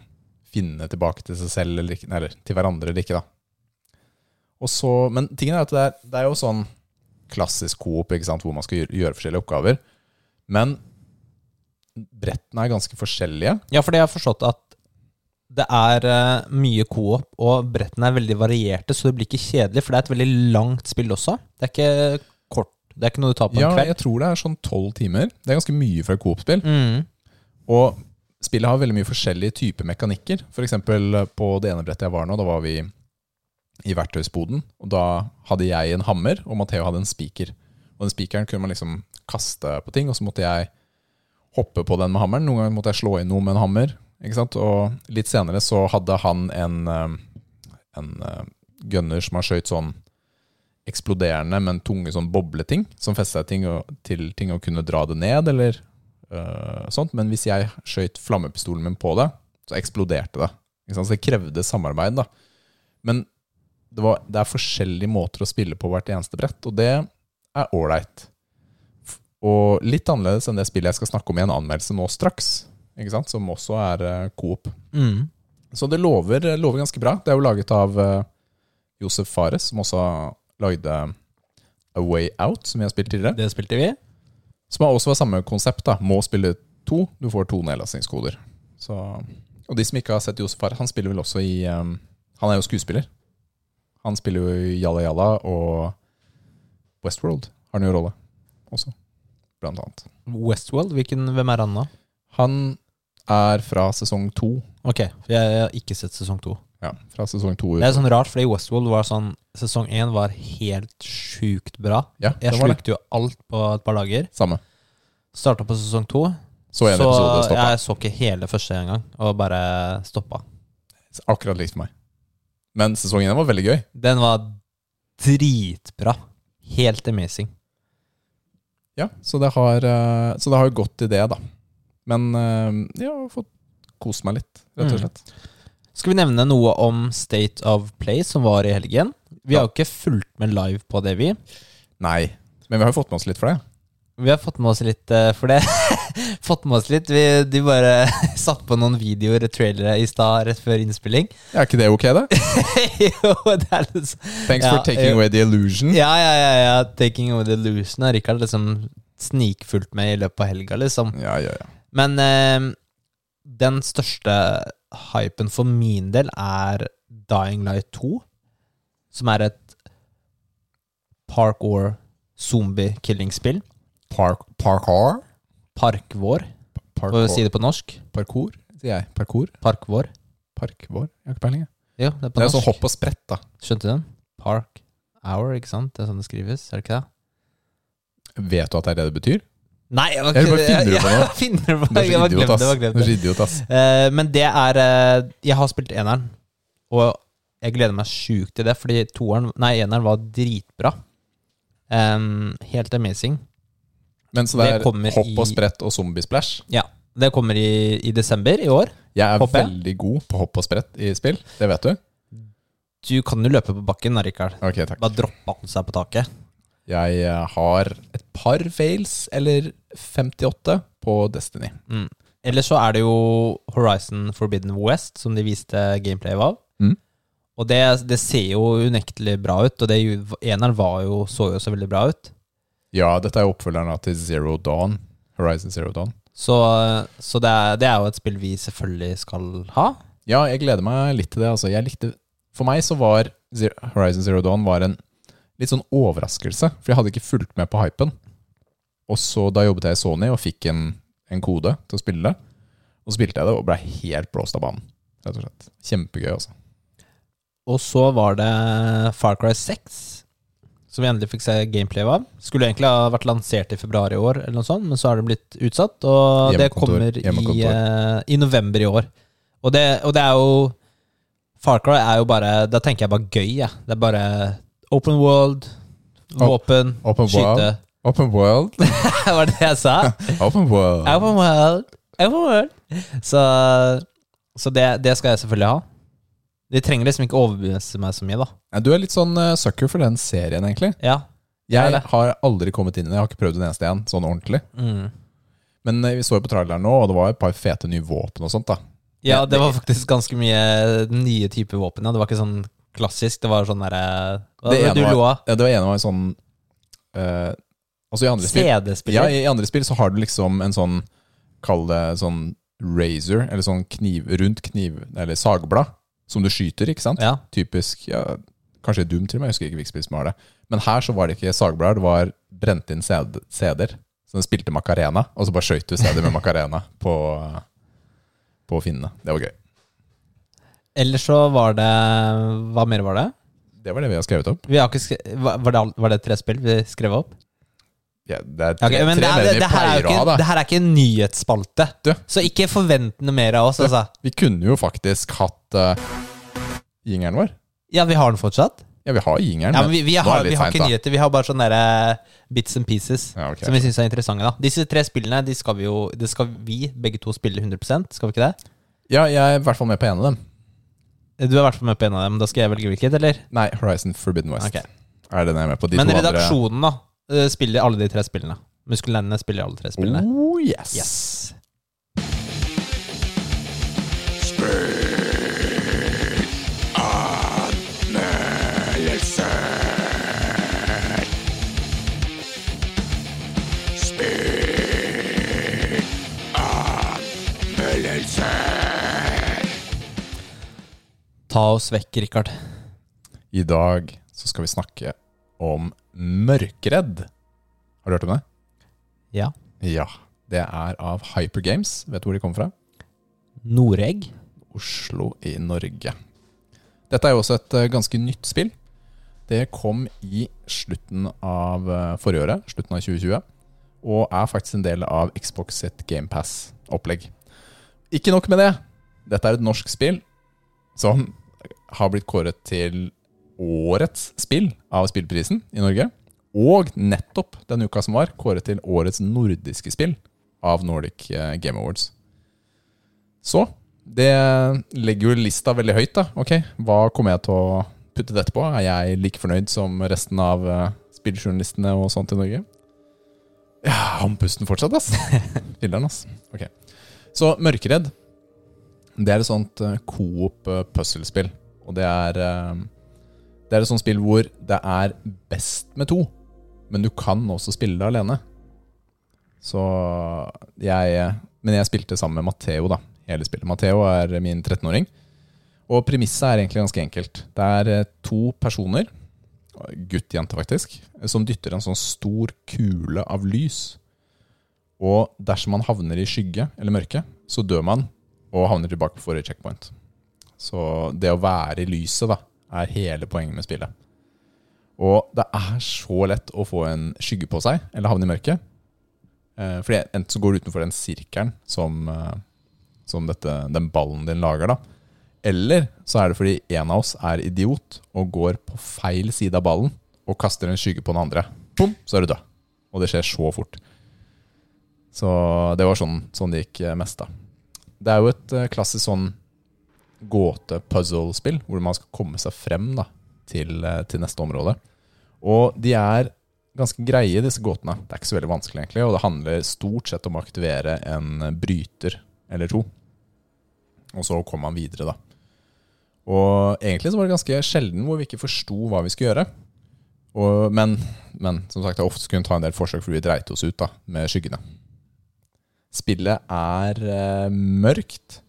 finne tilbake til seg selv, eller, ikke, eller til hverandre eller ikke. da. Og så, men tingen er at det er, det er jo sånn klassisk coop, hvor man skal gjøre, gjøre forskjellige oppgaver. Men brettene er ganske forskjellige. Ja, fordi jeg har forstått at det er uh, mye coop, og brettene er veldig varierte, så det blir ikke kjedelig, for det er et veldig langt spill også. Det er ikke kort. Det er ikke noe du tar på en Ja, kveld. jeg tror det er sånn tolv timer. Det er ganske mye for et co-op-spill. Mm. Og spillet har veldig mye forskjellige typer mekanikker. For eksempel eh, på det ene brettet jeg var nå, da var vi i verktøysboden. Og da hadde jeg en hammer, og Matheo hadde en spiker. Og den spikeren kunne man liksom kaste på ting, og så måtte jeg hoppe på den med hammeren. Noen ganger måtte jeg slå inn noe med en hammer. Og litt senere så hadde han en, eh, en eh, gunner som har skøyt sånn eksploderende, men tunge sånn bobleting, som fester seg til ting og kunne dra det ned, eller øh, sånt. Men hvis jeg skøyt flammepistolen min på det, så eksploderte det. Så det krevde samarbeid, da. Men det, var, det er forskjellige måter å spille på hvert eneste brett, og det er ålreit. Og litt annerledes enn det spillet jeg skal snakke om i en anmeldelse nå straks, ikke sant? som også er uh, coop. Mm. Så det lover, lover ganske bra. Det er jo laget av uh, Josef Fares, som også lagde A Way Out, som vi har spilt tidligere. Det spilte vi. Som har også var samme konsept. da Må spille to. Du får to nedlastingskoder. Så, og de som ikke har sett Josef Fares, han spiller vel også i um, Han er jo skuespiller. Han spiller jo i Jalla Jalla og Westworld har han jo rolle også, blant annet. Westworld, hvilken, hvem er han da? Han er fra sesong to. Ok, for jeg, jeg har ikke sett sesong to. Ja, fra sesong to. Det er sånn rart, fordi Westworld var sånn Sesong én var helt sjukt bra. Ja, Jeg slukte jo alt på et par dager. Samme. Starta på sesong to, Så en så episode stoppa. jeg så ikke hele første engang, og bare stoppa. Akkurat likt for meg. Men sesongen var veldig gøy. Den var dritbra. Helt amazing. Ja, så det har, eh, så det har gått i det, da. Men eh, jeg har fått kost meg litt, rett og Mm. slett. Skal vi nevne noe om State of Play, som var i helgen? Vi har jo ikke fulgt med live på det, vi. Nei, men vi har jo fått med oss litt for det. Vi har fått med oss litt eh, for det. fått med oss litt. Vi, de bare satt på noen videoer, trailere, i stad rett før innspilling. Er ikke det ok, da? jo, det er liksom Thanks Ja, for taking jo. away the illusion. Ja, ja, ja. ja. Taking away the illusion har Rikard liksom snikfulgt med i løpet av helga, liksom. Ja, ja, ja. Men eh, den største hypen for min del er Dying Light 2, som er et parkour zombie-killing-spill. Park, parkour? Parkvår, for å si det på norsk. Parkour, sier jeg. Parkour? Parkvår. Parkvår? Jeg har ikke peiling. jeg. Jo, det er på Det er jo norsk. sånn hopp og sprett, da. Skjønte du den? Park hour, ikke sant? Det er sånn det skrives, er det ikke det? Vet du at det er det det betyr? Nei, jeg var ikke- Eller bare finner du på noe? Jeg finner på Du er Jeg så var idiot, glemt det. Var glemt er det. så idiot, ass. Eh, men det er eh, Jeg har spilt eneren, og jeg gleder meg sjukt til det, fordi toeren Nei, eneren var dritbra. Em, helt amazing. Men så det Det er hopp og sprett og zombiesplash? Ja. Det kommer i, i desember i år. Jeg er Håper veldig god på hopp og sprett i spill. Det vet du? Du kan jo løpe på bakken, Rikard. Okay, takk. Bare droppe han seg på taket. Jeg eh, har et par fails, eller 58, på Destiny. Mm. Eller så er det jo Horizon Forbidden West, som de viste gameplay av. Mm. Og det, det ser jo unektelig bra ut, og det, er eneren var jo, så jo så veldig bra ut. Ja, dette er oppfølgeren til Zero Dawn. Horizon Zero Dawn. Så, så det, er, det er jo et spill vi selvfølgelig skal ha. Ja, jeg gleder meg litt til det. Altså. Jeg likte, for meg så var Zero, Horizon Zero Dawn var en litt sånn overraskelse, for jeg hadde ikke fulgt med på hypen. Og så da jobbet jeg i Sony og fikk en, en kode til å spille det. Og så spilte jeg det og ble helt blåst av banen. Rett og slett. Kjempegøy, altså. Og så var det Far Cry 6, som vi endelig fikk se gameplay av. Skulle egentlig ha vært lansert i februar i år, eller noe sånt, men så har det blitt utsatt. Og det kommer i, eh, i november i år. Og det, og det er jo Far Cry er jo bare Da tenker jeg bare gøy, jeg. Det er bare open world, våpen, Open skyte. world. Open world. var det det jeg sa? Open world. Open world. Open world. Så, så det, det skal jeg selvfølgelig ha. De trenger liksom ikke overbevise meg så mye, da. Ja, Du er litt sånn eh, sucker for den serien, egentlig. Ja. Jeg er det. har aldri kommet inn i den. Jeg har ikke prøvd en eneste en sånn ordentlig. Mm. Men eh, vi så jo på traileren nå, og det var et par fete nye våpen og sånt. da Ja, det var faktisk ganske mye nye typer våpen. Ja. Det var ikke sånn klassisk. Det var sånn derre Hva Det var ene det du var- lo av? Ja, det var en av en sånn eh, Altså i andre spill Ja, CD-spiller? i andre spill så har du liksom en sånn Kall det sånn razor, eller sånn kniv rundt kniv Eller sagblad, som du skyter, ikke sant? Ja. Typisk ja, Kanskje Doom til og med, jeg husker ikke hvilket spill som har det. Men her så var det ikke sagblad, det var brent inn CD CD-er. Så den spilte Macarena, og så bare skøyt du CD med Macarena på, på finnene. Det var gøy. Ellers så var det Hva mer var det? Det var det vi har skrevet opp. Vi har ikke skre... Var var det, var det tre spill vi skrev opp? Ja, det er tre, okay, men tre det, er, vi det, her er ikke, da. det her er ikke en nyhetsspalte. Du. Så ikke forvent noe mer av oss, Du. altså. Vi kunne jo faktisk hatt uh, jingeren vår. Ja, vi har den fortsatt. Ja, vi har jingeren. Ja, men vi, vi, har, vi har ikke nyheter. Vi har bare sånne der, eh, bits and pieces Ja, okay. som vi syns er interessante. da Disse tre spillene de skal vi jo Det skal vi begge to spille 100 Skal vi ikke det? Ja, jeg er i hvert fall med på en av dem. Du er i hvert fall med på en av dem. Da skal jeg velge hvilket, eller? Nei, Horizon Forbidden West. Okay. Er den jeg er med på? De Men redaksjonen, da, spiller alle de tre spillene. Muskellandene spiller alle tre spillene. Oh, yes. Yes. Ta oss vekk, Rikard. I dag så skal vi snakke om Mørkeredd. Har du hørt om det? Ja. Ja. Det er av Hypergames. Vet du hvor de kommer fra? Noregg. Oslo i Norge. Dette er jo også et eh, ganske nytt spill. Det kom i slutten av eh, forrige året, slutten av 2020, og er faktisk en del av Xbox sitt GamePass-opplegg. Ikke nok med det. Dette er et norsk spill som har blitt kåret til årets spill av spillprisen i Norge. Og nettopp den uka som var, kåret til årets nordiske spill av Nordic eh, Game Awards. Så det legger jo lista veldig høyt, da. Ok, hva kommer jeg til å putte dette på? Er jeg like fornøyd som resten av uh, spilljournalistene og sånt i Norge? Ja, andpusten fortsatt, ass. Filler'n, ass. Ok. Så Mørkeredd, det er et sånt uh, coop puzzlespill. Og det er Det er et sånt spill hvor det er best med to, men du kan også spille det alene. Så jeg Men jeg spilte sammen med Matheo, da. Hele spillet. Matheo er min 13-åring. Og premisset er egentlig ganske enkelt. Det er eh, to personer, gutt-jente faktisk, som dytter en sånn stor kule av lys. Og dersom man havner i skygge eller mørke, så dør man og havner tilbake på forrige checkpoint. Så det å være i lyset da, er hele poenget med spillet. Og det er så lett å få en skygge på seg, eller havne i mørket. Eh, Fordi enten så går du utenfor den sirkelen som, eh, som dette, den ballen din lager, da. Eller så er det fordi en av oss er idiot og går på feil side av ballen og kaster en skygge på den andre. Bom, så er du død. Og det skjer så fort. Så det var sånn, sånn det gikk eh, mest, da. Det er jo et klassisk sånn gåte-puzzle-spill, hvor man skal komme seg frem da, til, eh, til neste område. Og de er ganske greie, disse gåtene. Det er ikke så veldig vanskelig, egentlig. Og det handler stort sett om å aktivere en bryter eller to. Og så kommer man videre, da. Og egentlig så var det ganske sjelden hvor vi ikke forsto hva vi skulle gjøre. Og, men, men som sagt, er ofte skulle ta en del forsøk fordi vi dreit oss ut da, med skyggene. Spillet er eh, mørkt.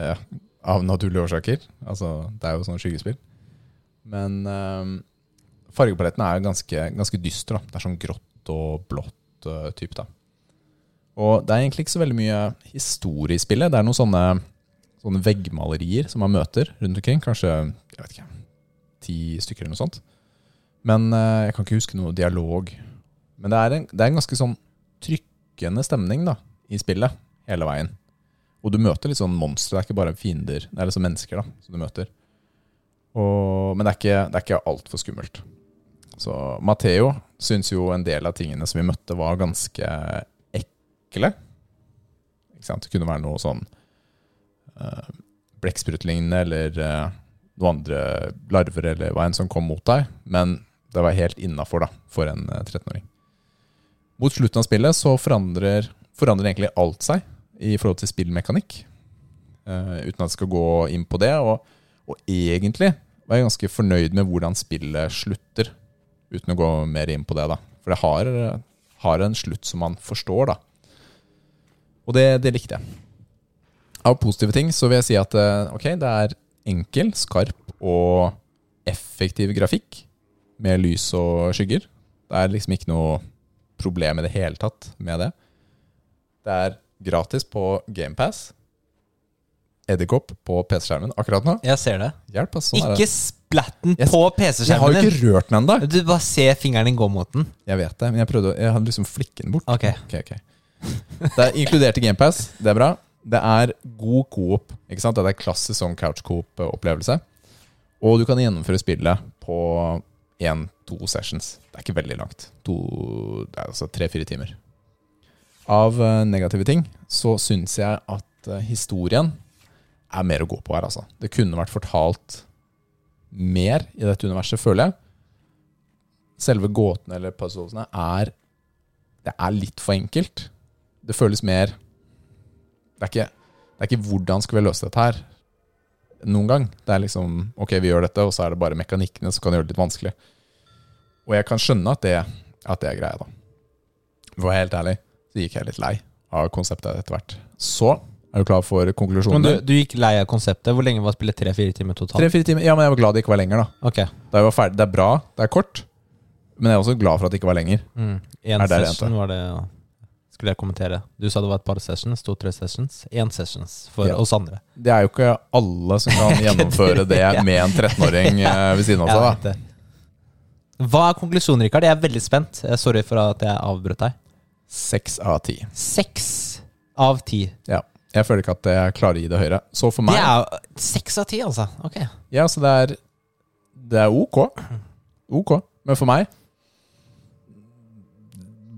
Eh, av naturlige årsaker. Altså, det er jo sånn skyggespill. Men eh, fargepaletten er ganske, ganske dyster. Da. Det er sånn grått og blått uh, type. da. Og det er egentlig ikke så veldig mye historie i spillet. Det er noen sånne, sånne veggmalerier som man møter rundt omkring. Kanskje jeg vet ikke, ti stykker eller noe sånt. Men eh, jeg kan ikke huske noe dialog. Men det er en, det er en ganske sånn trykkende stemning da, i spillet hele veien. Og du møter litt sånn monstre. Det er ikke bare fiender, det er liksom mennesker da, som du møter. Og, men det er ikke, det er ikke altfor skummelt. Så Matheo syns jo en del av tingene som vi møtte, var ganske ekle. Ikke sant? Det kunne være noe sånn uh, blekksprutlignende eller uh, noen andre larver eller hva enn som kom mot deg. Men det var helt innafor for en 13-åring. Mot slutten av spillet så forandrer, forandrer, egentlig alt seg i forhold til spillmekanikk. Uh, uten at jeg skal gå inn på det. Og, og egentlig var jeg ganske fornøyd med hvordan spillet slutter uten å gå mer inn på det. da. For det har, har en slutt som man forstår, da. Og det, det, likte jeg. Av positive ting så vil jeg si at eh, ok, det er enkel, skarp og effektiv grafikk med lys og skygger. Det er liksom ikke noe problem i det hele tatt med det. Det er gratis på GamePass. Edderkopp på PC-skjermen akkurat nå. Jeg ser det. Hjelp, altså, sånn ikke splatten jeg, på. Jeg har jo ikke rørt den ennå. Du bare ser fingeren din gå mot den. Jeg vet det, men jeg prøvde Jeg hadde liksom flikke den bort. Ok, Ok, okay. Det er inkludert i GamePass. Det er bra. Det er god coop. Ikke sant? Det er klassisk sånn couch coop-opplevelse. Og du kan gjennomføre spillet på én-to sessions. Det er ikke veldig langt. To, det er altså tre-fire timer. Av eh, negative ting så syns jeg at eh, historien er mer å gå på her, altså. Det kunne vært fortalt mer i dette universet, føler jeg. Selve gåtene eller puzzlene er Det er litt for enkelt. Det føles mer Det er ikke, det er ikke hvordan skal vi løse dette her noen gang. Det er liksom Ok, vi gjør dette, og så er det bare mekanikkene som kan gjøre det litt vanskelig. Og jeg kan skjønne at det, at det er greia, da. For å være helt ærlig, så gikk jeg litt lei av konseptet etter hvert. Så er du klar for konklusjonen? Men du, du gikk lei av konseptet. Hvor lenge var spillet? Tre-fire timer totalt? Tre-fire timer, Ja, men jeg var glad det ikke var lenger, da. Okay. Da jeg var ferdig, Det er bra, det er kort, men jeg er også glad for at det ikke var lenger. mm. En Er session var det ja. Skulle jeg kommentere. Du sa det var et par sessions. To-tre sessions. Én sessions for Ja. oss andre. Det er jo ikke alle som kan gjennomføre det med en 13-åring eh, ved siden av seg. da. Hva er konklusjonen, Rikard? Jeg er veldig spent. Sorry for at jeg avbrøt deg. Seks av ti. Seks av ti. Ja. Jeg føler ikke at jeg klarer å gi det høyere. Så for meg Det er seks av ti, altså. Ok. Ja, så det er Det er ok. Ok. Men for meg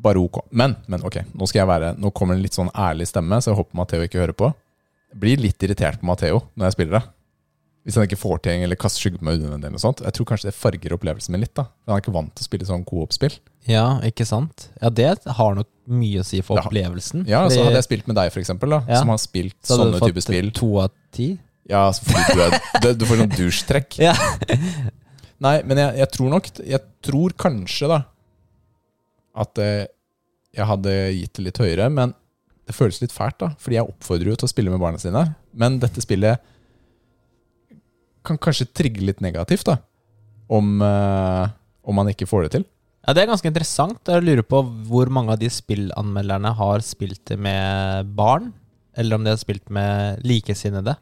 Bare ok. Men, men ok, nå skal jeg være Nå kommer det en litt sånn ærlig stemme, så jeg håper Matheo ikke hører på. Jeg blir litt irritert på Matheo når jeg spiller det. Hvis han ikke får ting eller kaster skygge på meg unødvendig. eller noe sånt. Jeg tror kanskje det farger opplevelsen min litt. da Han er ikke vant til å spille sånn co-op-spill. Ja, ikke sant? Ja, det har nok mye å si for opplevelsen. Ja, så Fordi- Hadde jeg spilt med deg, for eksempel, da, Ja. som har spilt så sånne typer spill To av ti? Ja, fordi du, er, du, du får sånn dusjtrekk. Ja. Nei, men jeg, jeg tror nok Jeg tror kanskje, da, at eh, jeg hadde gitt det litt høyere, men det føles litt fælt, da. Fordi jeg oppfordrer jo til å spille med barna sine. Men dette spillet kan kanskje trigge litt negativt, da. Om, eh, om man ikke får det til. Ja, Det er ganske interessant. Jeg lurer på hvor mange av de spillanmelderne har spilt med barn, eller om de har spilt med likesinnede.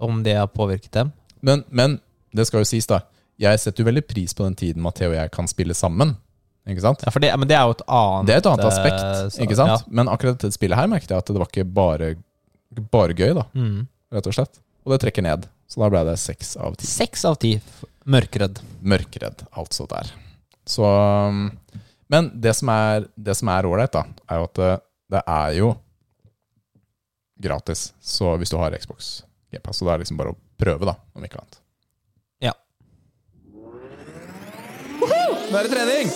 Om det har påvirket dem. Men, men det skal jo sies, da. Jeg setter jo veldig pris på den tiden Matheo og jeg kan spille sammen. Ikke sant? Ja, det, Men det er jo et annet Det er et annet eh, aspekt, så- ikke sant? Ja. Men akkurat dette spillet her merket jeg at det var ikke bare, bare gøy, da, Mm. rett og slett. Og det trekker ned. Så da ble det seks av ti. Seks av ti mørkredd. Mørkredd, altså der. Så um, Men det som er det er ålreit, da, er jo at det, det er jo gratis. Så hvis du har Xbox Gamepass, så det er liksom bare å prøve, da, om ikke annet. Ja. Nå er det trening!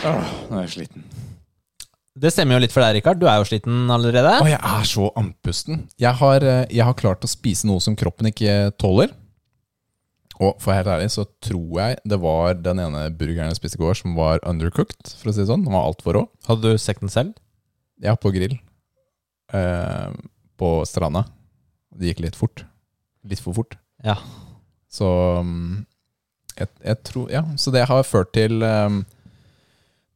Åh, nå er jeg sliten. Det stemmer jo litt for deg, Rikard. Du er jo sliten allerede. Å, jeg er så andpusten. Jeg har, eh, jeg har klart å spise noe som kroppen ikke tåler. Og for helt ærlig så tror jeg det var den ene burgeren jeg spiste i går som var undercooked, for å si det sånn. Den var altfor rå. Hadde du stekt den selv? Ja, på grill. Eh, på stranda. Det gikk litt fort. Litt for fort. Ja. Så mm, jeg, jeg tror Ja, så det har ført til um,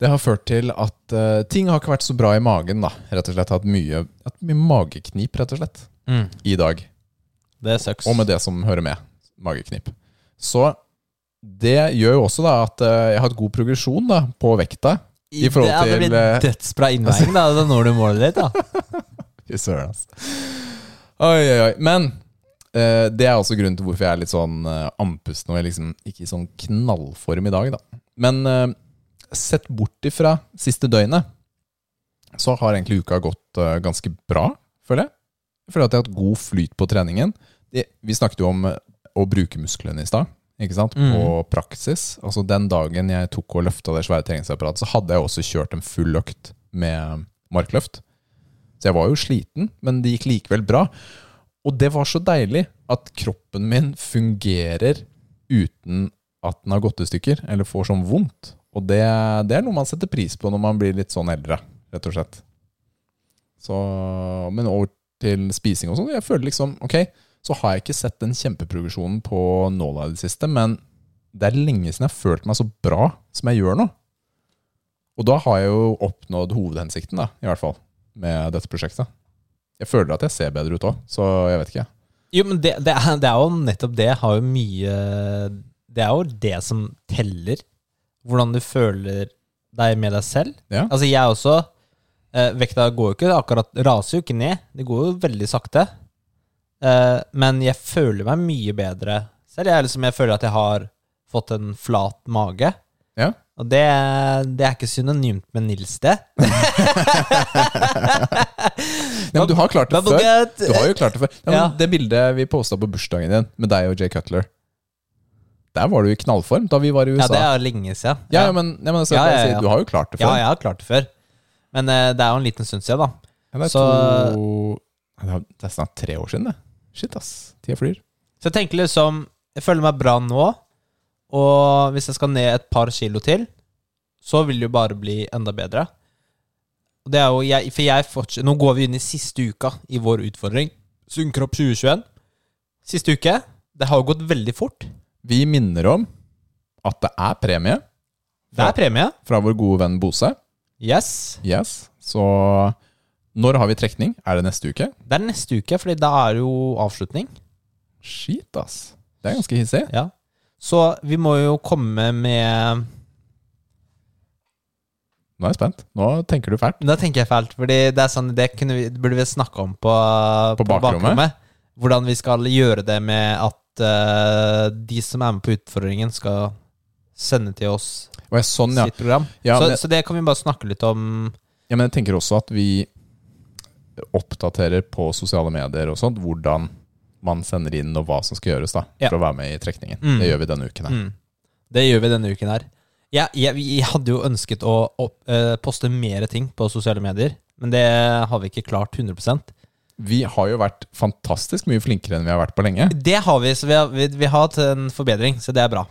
Det har ført til at uh, ting har ikke vært så bra i magen, da. Rett og slett hatt mye, hatt mye mageknip, rett og slett, Mm. i dag. Det sucks. Og med det som hører med. Mageknip. Så det gjør jo også da at uh, jeg har hatt god progresjon da på vekta. i forhold det, til, Det blir eh, dødsbra innveiing, da. Da når du målet ditt, da. Fy søren, altså. Oi, oi, oi. Men uh, det er også grunnen til hvorfor jeg er litt sånn andpusten og jeg liksom ikke i sånn knallform i dag, da. Men sett bort ifra siste døgnet, så har egentlig uka gått eh, ganske bra, føler jeg. Jeg føler at jeg har hatt god flyt på treningen. Vi snakket jo om eh, å bruke musklene i stad. Ikke sant? Mm. På praksis. Altså Den dagen jeg tok og løfta det svære treningsapparatet, så hadde jeg også kjørt en full økt med markløft. Så jeg var jo sliten, men det gikk likevel bra. Og det var så deilig at kroppen min fungerer uten at den har gått i stykker, eller får sånn vondt. Og det, det er noe man setter pris på når man blir litt sånn eldre, rett og slett. Så, men over til spising og sånn. Jeg føler liksom, ok, så har jeg ikke sett den kjempeprogresjonen på nåla i det siste, men det er lenge siden jeg har følt meg så bra som jeg gjør nå. Og da har jeg jo oppnådd hovedhensikten, da, i hvert fall, med dette prosjektet. Jeg føler at jeg ser bedre ut òg, så jeg vet ikke. Jo, men det, det, er, det er jo nettopp det. Har jo mye Det er jo det som teller. Hvordan du føler deg med deg selv. Ja. Altså, jeg også eh, Vekta går jo ikke akkurat Raser jo ikke ned. Det går jo veldig sakte. Eh, men jeg føler meg mye bedre selv. Jeg, liksom, jeg føler at jeg har fått en flat mage. Ja. Og det, det er ikke synonymt med Nils, det. Nei, men du har klart det før. Du har jo klart det før. Nei, Ja. Det bildet vi posta på bursdagen din med deg og Jay Cutler, der var du i knallform da vi var i USA. Ja, det er lenge siden. Ja, ja, men, ja, men altså, si, du har jo klart det før. Ja, jeg har klart det før. Men uh, det er jo en liten stund siden, da. Det, er Så- to, det er- er snart tre år siden, det. Shit, ass. Tida flyr. Så jeg tenker liksom Jeg føler meg bra nå, og hvis jeg skal ned et par kilo til, så vil det jo bare bli enda bedre. Og det er jo jeg, For jeg fortsetter Nå går vi inn i siste uka i vår utfordring. Sunnkropp 2021. Siste uke. Det har jo gått veldig fort. Vi minner om at det er premie Det er premie. fra vår gode venn Bose. Yes. Yes. Så når har vi trekning? Er det neste uke? Det er neste uke, Fordi da er jo avslutning. Shit, ass. Det er ganske hissig. Ja. Så vi må jo komme med Nå er jeg spent. Nå tenker du fælt. Nå tenker jeg fælt, Fordi det er sånn Det vi, det burde vi snakke om på, På bakrommet? Hvordan vi skal gjøre det med at eh, de som er med på utfordringen, skal sende til oss Og sånn, ja. sitt program. Ja, så, men- så det kan vi bare snakke litt om. ja, men jeg tenker også at vi oppdaterer på sosiale medier og sånt hvordan man sender inn og hva som skal gjøres da Ja. for å være med i trekningen. Mm. Det gjør vi denne uken her. Mm. Det gjør vi denne uken her. Jeg, jeg, jeg hadde jo ønsket å opp, eh, poste mer ting på sosiale medier, men det har vi ikke klart 100 Vi har jo vært fantastisk mye flinkere enn vi har vært på lenge. Det har vi, så vi har, vi, vi har hatt en forbedring, så det er bra.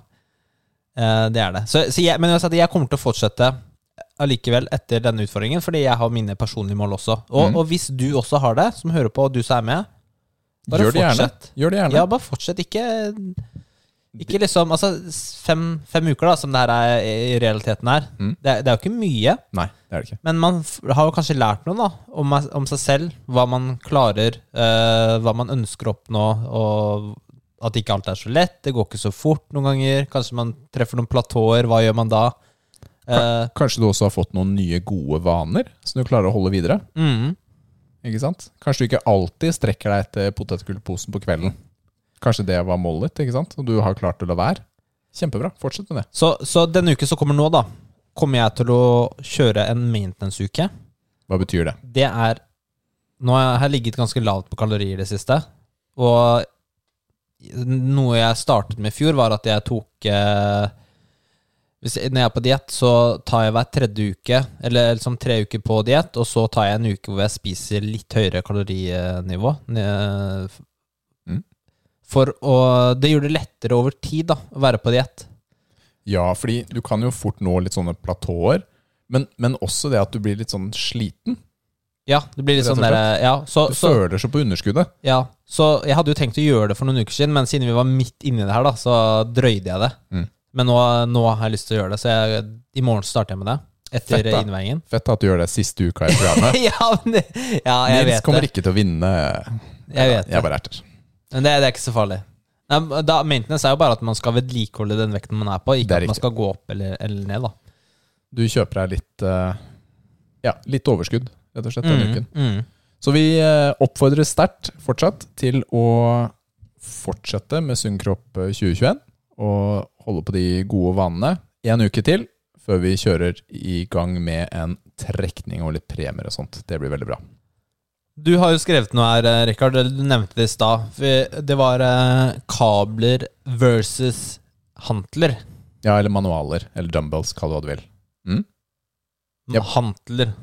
Eh, det er det. Så, så jeg, men jeg kommer til å fortsette allikevel etter denne utfordringen, fordi jeg har mine personlige mål også. Og, Mm. og hvis du også har det, som hører på, og du som er med, bare Gjør det fortsett. Gjør det gjerne. Ja, bare fortsett. Ikke, ikke liksom Altså, fem, fem uker, da, som det her er i realiteten er. Mm. Det, det er jo ikke mye. Nei, det er det ikke. Men man har jo kanskje lært noe da om, om seg selv. Hva man klarer, øh, hva man ønsker å oppnå, og at ikke alt er så lett. Det går ikke så fort noen ganger. Kanskje man treffer noen platåer. Hva gjør man da? K Kanskje du også har fått noen nye gode vaner som du klarer å holde videre. mm, Ikke sant? Kanskje du ikke alltid strekker deg etter potetgullposen på kvelden. Kanskje det var målet ditt, ikke sant? og du har klart å la være. Kjempebra. Fortsett med det. så, så denne uken som kommer nå, da, kommer jeg til å kjøre en maintenance-uke. Hva betyr det? Det er Nå har jeg ligget ganske lavt på kalorier i det siste. Og noe jeg startet med i fjor, var at jeg tok eh, Hvis når jeg er på diett, så tar jeg hver tredje uke, eller liksom tre uker på diett, og så tar jeg en uke hvor jeg spiser litt høyere kalorinivå. For å Det gjør det lettere over tid, da, å være på diett. Ja, fordi du kan jo fort nå litt sånne platåer, men, men også det at du blir litt sånn sliten. Ja, det blir litt sånn der, ja, så, Du så, føler så på underskuddet. ja, så jeg hadde jo tenkt å gjøre det for noen uker siden, men siden vi var midt inni det her, da, så drøyde jeg det. Mm. Men nå, nå har jeg lyst til å gjøre det, så jeg, i morgen starter jeg med det. Etter Fett, innveiingen. Fett at du gjør det siste uka i programmet. ja, men det, ja, jeg Nils vet kommer det. ikke til å vinne. Jeg vet det. Jeg bare erter. Men det, det er ikke så farlig. Nei, Da, maintenance er jo bare at man skal vedlikeholde den vekten man er på, Det ikke er at man riktig. skal gå opp eller, eller ned. da Du kjøper deg litt eh, Ja, litt overskudd, rett og slett, denne uken. mm. Så vi eh, oppfordrer sterkt fortsatt til å fortsette med Sunn kropp eh, 2021 og holde på de gode vanene en uke til før vi kjører i gang med en trekning og litt premier og sånt. Det blir veldig bra. Du har jo skrevet noe her, eh, Rikard. Du nevnte det i stad. Det var eh, kabler versus hantler. Ja, eller manualer, eller dumbbells, kall det hva du vil. Mm? Yep. Hantler.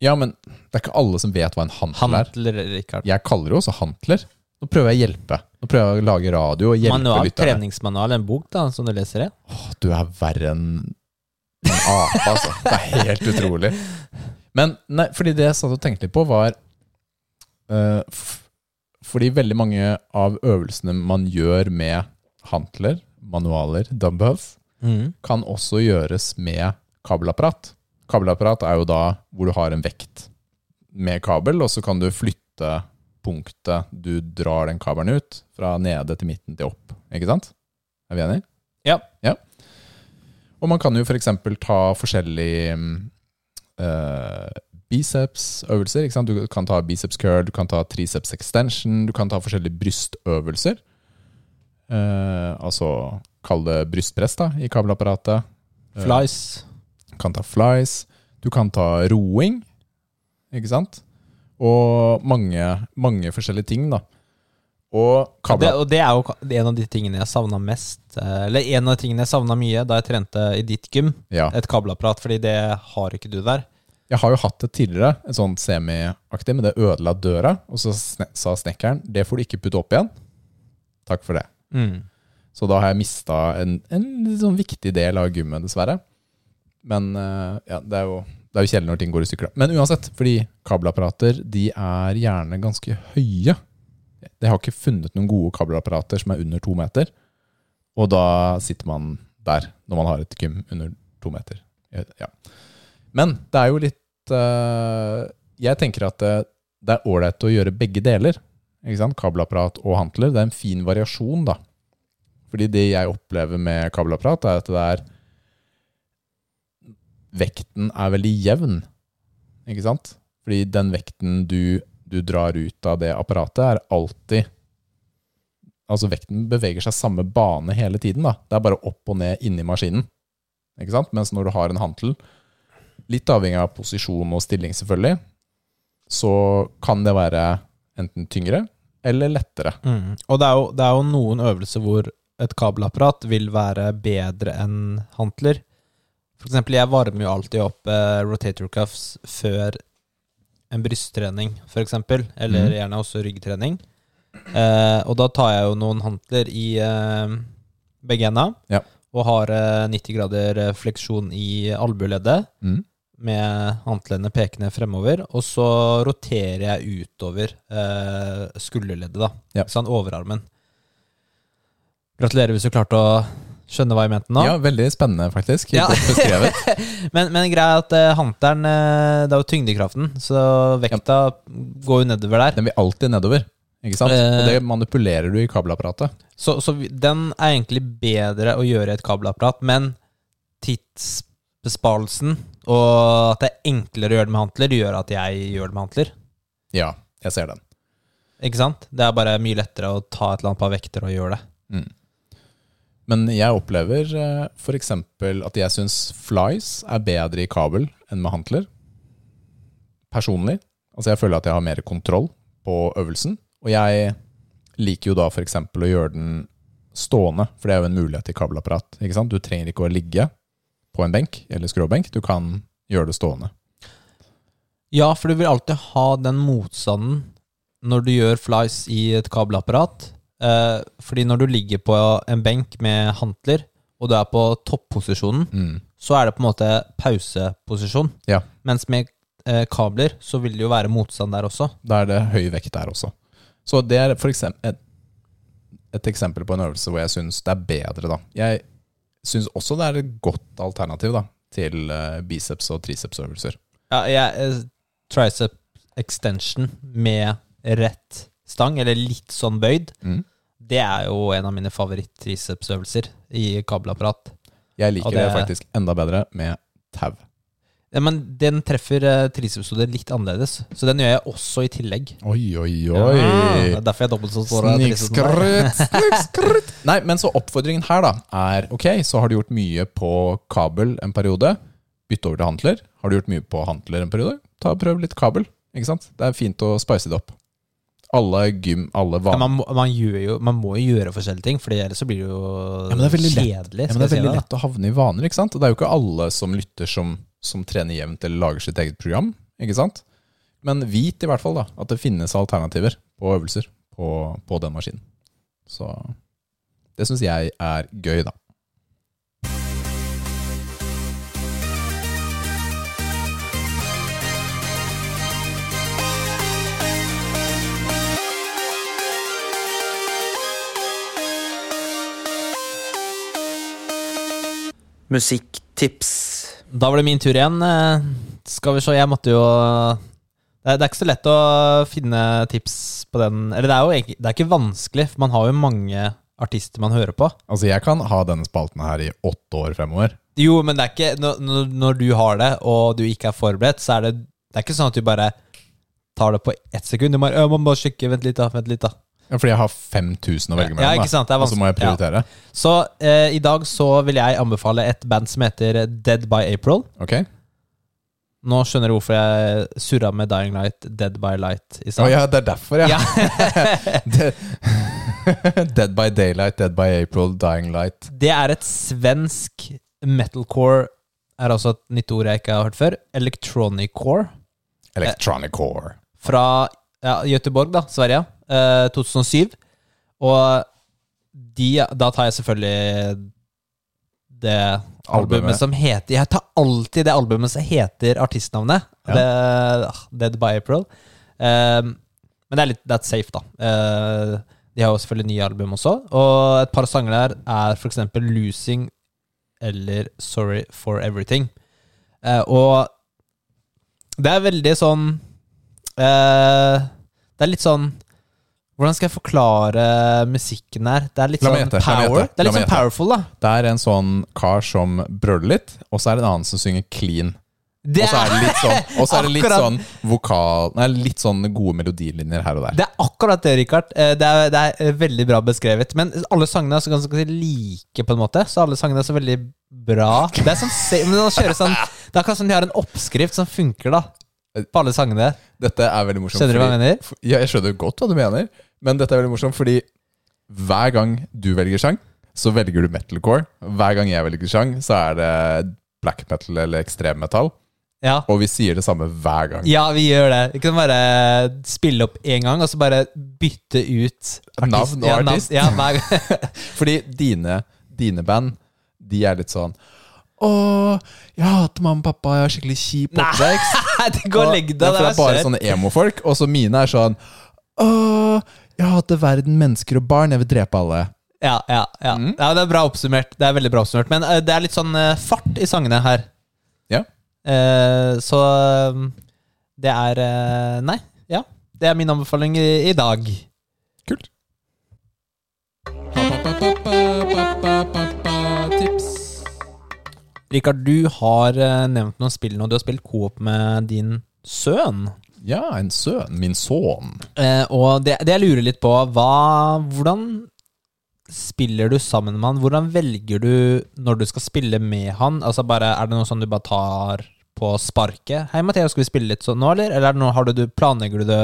Ja, men det er ikke alle som vet hva en hantler er. Hantler, Rikard. Jeg kaller det også hantler. Nå prøver jeg å hjelpe. Nå prøver jeg å lage radio og hjelpe Manual, lytterne. treningsmanual, en bok da, som du leser i. Åh, Du er verre enn en ape, altså. Det er helt utrolig. Men nei, fordi det jeg satt og tenkte litt på, var Fordi veldig mange av øvelsene man gjør med hantler, manualer, dumbbells, Mm. kan også gjøres med kabelapparat. Kabelapparat er jo da hvor du har en vekt med kabel, og så kan du flytte punktet du drar den kabelen ut, fra nede til midten til opp. Ikke sant? Er vi enige? Ja. ja. Og man kan jo f.eks. ta forskjellige mm, eh, bicepsøvelser. Du kan ta biceps curl, du kan ta triceps extension, du kan ta forskjellige brystøvelser. Eh, altså kall det brystpress da, i kabelapparatet. Flies. Du kan ta flies, du kan ta roing, ikke sant? Og mange, mange forskjellige ting, da. Og Ja, det, og det er jo en av de tingene jeg savna mest. eh, Eller en av de tingene jeg savna mye da jeg trente i ditt gym. Ja. Et kabelapparat, fordi det har ikke du der. Jeg har jo hatt det tidligere, en sånn semiaktig, men det ødela døra. Og så sa snekkeren det får du ikke putte opp igjen. Takk for det. Mm. Så da har jeg mista en, en sånn viktig del av gymmet, dessverre. Men eh, ja, det er jo det er jo kjedelig når ting går i stykker. Men uansett, fordi kabelapparater de er gjerne ganske høye. Jeg har ikke funnet noen gode kabelapparater som er under to meter. Og da sitter man der når man har et gym under to meter. Ja. Men det er jo litt eh, Jeg tenker at det, det er ålreit å gjøre begge deler. Ikke sant? Kabelapparat og hantler. Det er en fin variasjon, da. Fordi det jeg opplever med kabelapparat, er at det er Vekten er veldig jevn, ikke sant? Fordi den vekten du, du drar ut av det apparatet, er alltid Altså vekten beveger seg samme bane hele tiden. da. Det er bare opp og ned inni maskinen. Ikke sant? Mens når du har en hantel, litt avhengig av posisjon og stilling selvfølgelig, så kan det være enten tyngre eller lettere. Mm. Og det er, jo, det er jo noen øvelser hvor et kabelapparat vil være bedre enn hantler. For eksempel, jeg varmer jo alltid opp eh, rotator cuffs før en brysttrening, for eksempel. Eller mm. gjerne også ryggtrening. Eh, og da tar jeg jo noen hantler i eh, begge enda, Ja. Og har eh, 90 grader eh, fleksjon i albueleddet. Mm. Med håndleddene pekende fremover, og så roterer jeg utover eh, skulderleddet, da. Ja. Sånn overarmen. Gratulerer hvis du klarte å skjønne hva jeg mente nå. Ja, veldig spennende, faktisk. Ja. Godt beskrevet. Men, men greia er at eh, hanteren eh, Det er jo tyngdekraften, så vekta går jo nedover der. Den vil alltid nedover. Ikke sant? Eh. Og det manipulerer du i kabelapparatet. Så, så den er egentlig bedre å gjøre i et kabelapparat, men tidsbesparelsen og at det er enklere å gjøre det med hantler, gjør at jeg gjør det med hantler. Ja, jeg ser den. Ikke sant? Det er bare mye lettere å ta et eller annet par vekter og gjøre det. Mm. Men jeg opplever f.eks. for eksempel at jeg syns flies er bedre i kabel enn med hantler. Personlig. Altså jeg føler at jeg har mer kontroll på øvelsen. Og jeg liker jo da eksempel å gjøre den stående, for det er jo en mulighet i kabelapparat. Ikke sant? Du trenger ikke å ligge. På en benk eller skråbenk. Du kan gjøre det stående. Ja, for du vil alltid ha den motstanden når du gjør flies i et kabelapparat. Eh, fordi når du ligger på en benk med hantler, og du er på topposisjonen, Mm. så er det på en måte pauseposisjon. Ja. Mens med eh, kabler så vil det jo være motstand der også. Da er det høy vekt der også. Så det er for eksempel et, et eksempel på en øvelse hvor jeg syns det er bedre, da. Jeg syns også det er et godt alternativ da, til eh, biceps- og tricepsøvelser. Ja, jeg, eh, tricep extension med rett stang, eller litt sånn bøyd, Mm. det er jo en av mine favoritt-tricepsøvelser i kabelapparat. Jeg liker det, det- faktisk enda bedre med tau. Ja, men den treffer uh, tricepshodet litt annerledes, så den gjør jeg også i tillegg. Oi, oi, Ja, det er derfor jeg dobbelt så stor. Snikskrutt, snikskrutt. Nei, men så oppfordringen her da er Ok, så har du gjort mye på kabel en periode. Bytte over til hantler. Har du gjort mye på hantler en periode? Ta og Prøv litt kabel. Ikke sant? Det er fint å spice det opp. Alle gym, alle Ja, man, man, jo, man må jo gjøre forskjellige ting, for ellers så blir det jo Ja, men det kjedelig. ja, men Det er veldig si lett å havne i vaner. ikke sant? Og Det er jo ikke alle som lytter som, som trener jevnt eller lager sitt eget program. ikke sant? Men vit i hvert fall da, at det finnes alternativer på øvelser på, på den maskinen. Så det syns jeg er gøy, da. Musikktips. Da var det min tur igjen. Eh, Skal vi se, jeg måtte jo det er, det er ikke så lett å finne tips på den. Eller det er jo egentlig, det er ikke vanskelig, for man har jo mange artister man hører på. Altså, jeg kan ha denne spalten her i åtte år fremover. Jo, men det er ikke når, når- du har det, og du ikke er forberedt, så er det Det er ikke sånn at du bare tar det på ett sekund. Du må, «Å, må bare sjekke. Vent litt, da. Vent litt, da. Ja, fordi jeg har 5000 å velge mellom. Ja, ikke sant, det er Og så må jeg prioritere. prioritere. Så eh, i dag så vil jeg anbefale et band som heter Dead by April. Ok? Nå skjønner du hvorfor jeg surra med Dying Light, Dead by Light i Å ja, det er derfor, ja. Ja. Dead, Dead by Daylight, Dead by April, Dying Light. Det er et svensk metalcore Er altså et nytt ord jeg ikke har hørt før. Electronic core. Electronic Core. Fra ja, Göteborg, da, Sverige. Eh, 2007. Og de Da tar jeg selvfølgelig det albumet, Albumet. som heter Jeg tar alltid det albumet som heter artistnavnet. Ja. Det, ah, Dead by April. Um, men det er litt That's safe, da. Uh, de har jo selvfølgelig nye album også. Og et par sanger der er f.eks. Losing eller Sorry for Everything. Uh, og det er veldig sånn uh, Det er litt sånn Hvordan skal jeg forklare musikken her? Det er litt sånn gjette, power. Det er litt sånn powerful, da. Det er en sånn kar som brøler litt, og så er det en annen som synger clean. Og så er det litt sånn, og så er det litt sånn vokal Nei, litt sånn gode melodilinjer her og der. Det er akkurat det, Richard. Eh, Det er, det er veldig bra beskrevet. Men alle sangene er så ganske like, på en måte. Så alle sangene er så veldig bra. Det er sånn, men sånn Det er akkurat som de har en oppskrift som funker, da. På alle sangene. Dette er veldig morsomt. Skjønner du hva jeg mener? Ja, jeg skjønner godt hva du mener, men dette er veldig morsomt fordi hver gang du velger sang, så velger du metalcore. Hver gang jeg velger sang, så er det black metal eller ekstremmetall. Ja. Og vi sier det samme hver gang. Ja, vi gjør det. Vi kan bare spille opp én gang, og så bare bytte ut Navn og ja, artist. Ja, hver gang. Fordi dine, dine band, de er litt sånn Å, jeg hater mamma og pappa, jeg har skikkelig kjip Nei, oppvekst. det går og legg deg. Ja, det er bare sånne emo-folk. Og så mine er sånn Å, jeg hater verden, mennesker og barn. Jeg vil drepe alle. Ja, ja, ja. Mm. ja, det er bra oppsummert. Det er veldig bra oppsummert. Men uh, det er litt sånn uh, fart i sangene her. Ja. Uh, så eh, det er Nei, ja. Det er min anbefaling i, i dag. Kult. Tips. Rikard, du har nevnt noen spill nå. Du har spilt coop med din sønn. Ja, en sønn. Min sønn. Eh, og det, det jeg lurer litt på, hva, hvordan spiller du sammen med han? Hvordan velger du når du skal spille med han? Altså bare, Er det noe sånn du bare tar på sparket? Hei, Matheo, skal vi spille litt sånn nå, eller? Eller er noe, har du, du, planlegger du det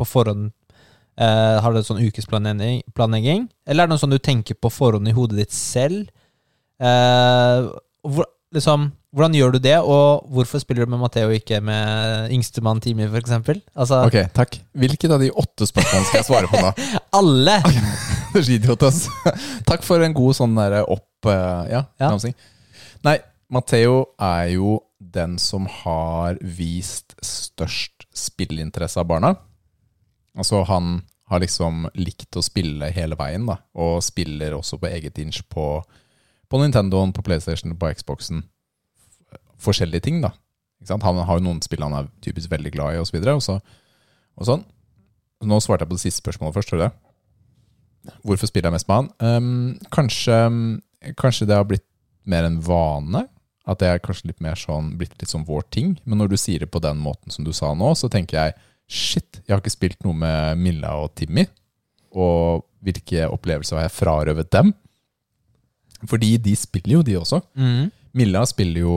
på forhånd? Eh, har du sånn ukesplanlegging? Eller er det noe sånn du tenker på forhånd i hodet ditt selv? Eh, hvor, liksom Hvordan gjør du det, og hvorfor spiller du med Matheo ikke med yngstemann Timi, eksempel? Altså, Ok, takk. Hvilket av de åtte spørsmålene skal jeg svare på nå? alle! Er idiot, ass. Takk for en god sånn der opp... eh, ja, Ja. Nei, Matheo er jo den som har vist størst spillinteresse av barna. Altså, han har liksom likt å spille hele veien, da. Og spiller også på eget inch på, på Nintendoen, på PlayStation, på Xboxen. Forskjellige ting, da. Han har jo noen spill han er typisk veldig glad i, og så videre. Og, så, og sånn. Nå svarte jeg på det siste spørsmålet først, tror du det? Hvorfor spiller jeg mest med han? Um, kanskje, kanskje det har blitt mer en vane. At det er kanskje litt mer sånn, blitt litt sånn vår ting. Men når du sier det på den måten som du sa nå, så tenker jeg shit, jeg har ikke spilt noe med Milla og Timmy. Og hvilke opplevelser har jeg frarøvet dem? Fordi de spiller jo, de også. Mm. Milla spiller jo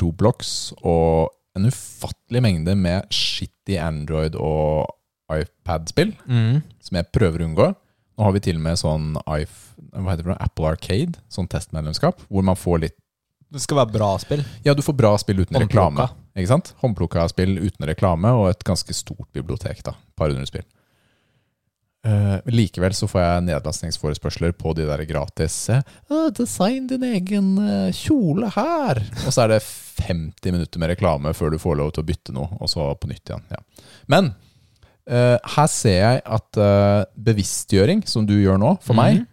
Roblox og en ufattelig mengde med shitty Android og iPad-spill Mm. som jeg prøver å unngå. Nå har vi til og med sånn iF- hva heter det. Apple Arcade, sånn testmedlemskap, hvor man får litt Det skal være bra spill. Ja, du får bra spill uten reklame. Ikke sant? Håndplukka spill uten reklame, og et ganske stort bibliotek. da, par hundre spill. Eh, likevel så får jeg nedlastningsforespørsler på de der gratis uh, 'Design din egen uh, kjole her!' Og så er det 50 minutter med reklame før du får lov til å bytte noe, og så på nytt igjen. Ja. Men her ser jeg at bevisstgjøring, som du gjør nå, for meg,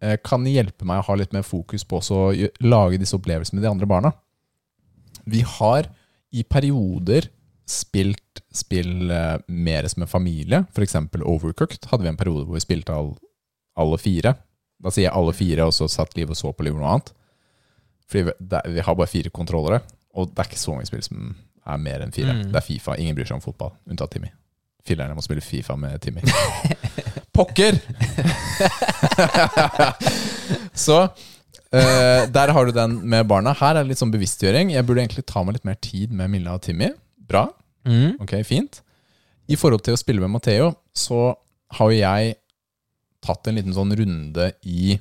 Mhm. kan hjelpe meg å ha litt mer fokus på å lage disse opplevelsene med de andre barna. Vi har i perioder spilt spill eh, mer som en familie. F.eks. Overcooked hadde vi en periode hvor vi spilte all, alle fire. Da sier jeg alle fire, og så satt Liv og så på Liv og noe annet. Fordi vi, det, vi har bare fire kontrollere, og det er ikke så mange spill som er mer enn fire. Mm. Det er Fifa. Ingen bryr seg om fotball, unntatt Timmy. Fillerne må spille Fifa med Timmy. Pokker! så Uh, der har du den med barna. Her er det litt sånn bevisstgjøring. Jeg burde egentlig ta meg litt mer tid med Milla og Timmy. Bra. Mm. Ok, fint. I forhold til å spille med Matheo, så har jo jeg tatt en liten sånn runde i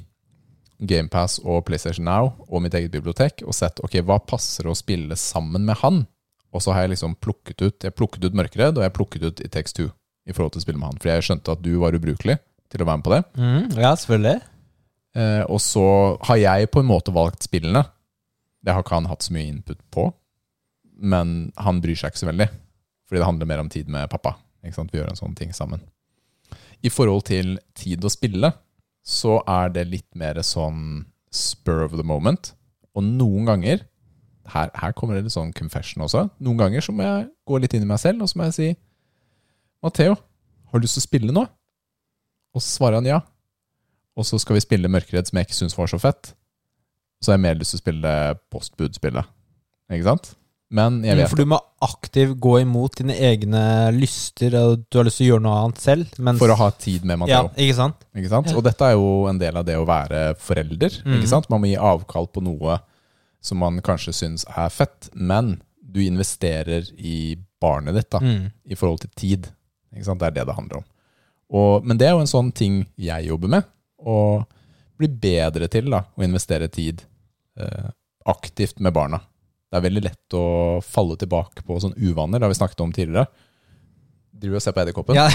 GamePass og PlayStation Now og mitt eget bibliotek og sett ok, hva passer å spille sammen med han. Og så har jeg liksom plukket ut Jeg plukket ut Mørkeredd, og jeg plukket ut It Takes Two i forhold til å spille med han. For jeg skjønte at du var ubrukelig til å være med på det. Mm. Ja, selvfølgelig. Eh, og så har jeg på en måte valgt spillene. Det har ikke han hatt så mye input på. Men han bryr seg ikke så veldig. Fordi det handler mer om tid med pappa. Vi gjør en sånn ting sammen. I forhold til tid å spille, så er det litt mer sånn spur of the moment. Og noen ganger her, her kommer det litt sånn confession også. Noen ganger så må jeg gå litt inn i meg selv, og så må jeg si Matheo, har du lyst til å spille nå? Og så svarer han ja. Og så skal vi spille Mørkeredd, som jeg ikke syns var så fett. Så har jeg mer lyst til å spille postbud-spillet. Ikke sant? Men jeg Mm, vet For du må aktivt gå imot dine egne lyster, og du har lyst til å gjøre noe annet selv. Mens, For å ha tid med Ja, ikke sant? Ikke sant? Og dette er jo en del av det å være forelder. Mhm. Ikke sant? Man må gi avkall på noe som man kanskje syns er fett, men du investerer i barnet ditt da, Mm. i forhold til tid. Ikke sant? Det er det det handler om. Og, men det er jo en sånn ting jeg jobber med. Å bli bedre til da, å investere tid eh, aktivt med barna. Det er veldig lett å falle tilbake på sånne uvaner, det har vi snakket om tidligere. Driver og ser på edderkoppen? Ja,